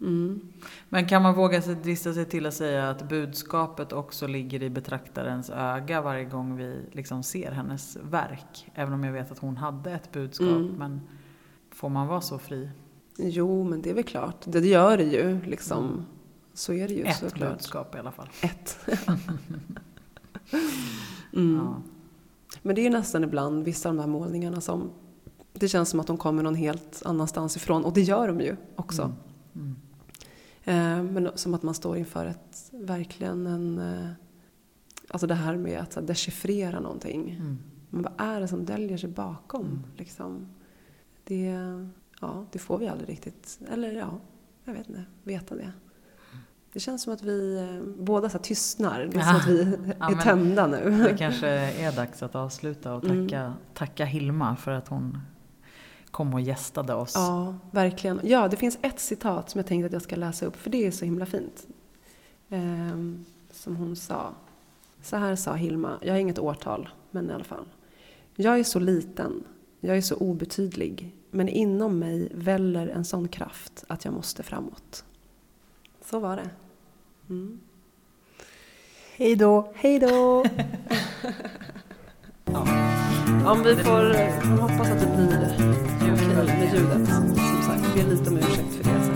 Mm. Men kan man våga sig, drista sig till att säga att budskapet också ligger i betraktarens öga varje gång vi liksom ser hennes verk? Även om jag vet att hon hade ett budskap, Mm. men får man vara så fri? Jo, men det är väl klart. Det gör det ju. Liksom. Så är det ju Ett såklart. budskap i alla fall. Ett. mm. Ja. Men det är nästan ibland vissa av de här målningarna som det känns som att de kommer någon helt annanstans ifrån. Och det gör de ju också. Mm. Mm. Eh, men som att man står inför ett, verkligen en... Eh, alltså det här med att dechiffrera någonting. Mm. Men vad är det som döljer sig bakom? Mm. Liksom? Det, ja, det får vi aldrig riktigt, eller ja, jag vet inte, veta det. Det känns som att vi eh, båda så tystnar. Det är som Ja. att vi Ja, är men- tända nu. Det kanske är dags att avsluta och Mm. tacka, tacka Hilma för att hon kom och gästade oss. Ja, verkligen. Ja, det finns ett citat som jag tänkte att jag ska läsa upp, för det är så himla fint. Ehm, som hon sa. Så här sa Hilma, jag har inget årtal, men i alla fall. Jag är så liten, jag är så obetydlig, men inom mig väller en sån kraft att jag måste framåt. Så var det. Mm. Hej då! Hej då! ja. Om vi får eh, hoppas att det blir okej med ljudet. Som sagt, be lite om ursäkt för det.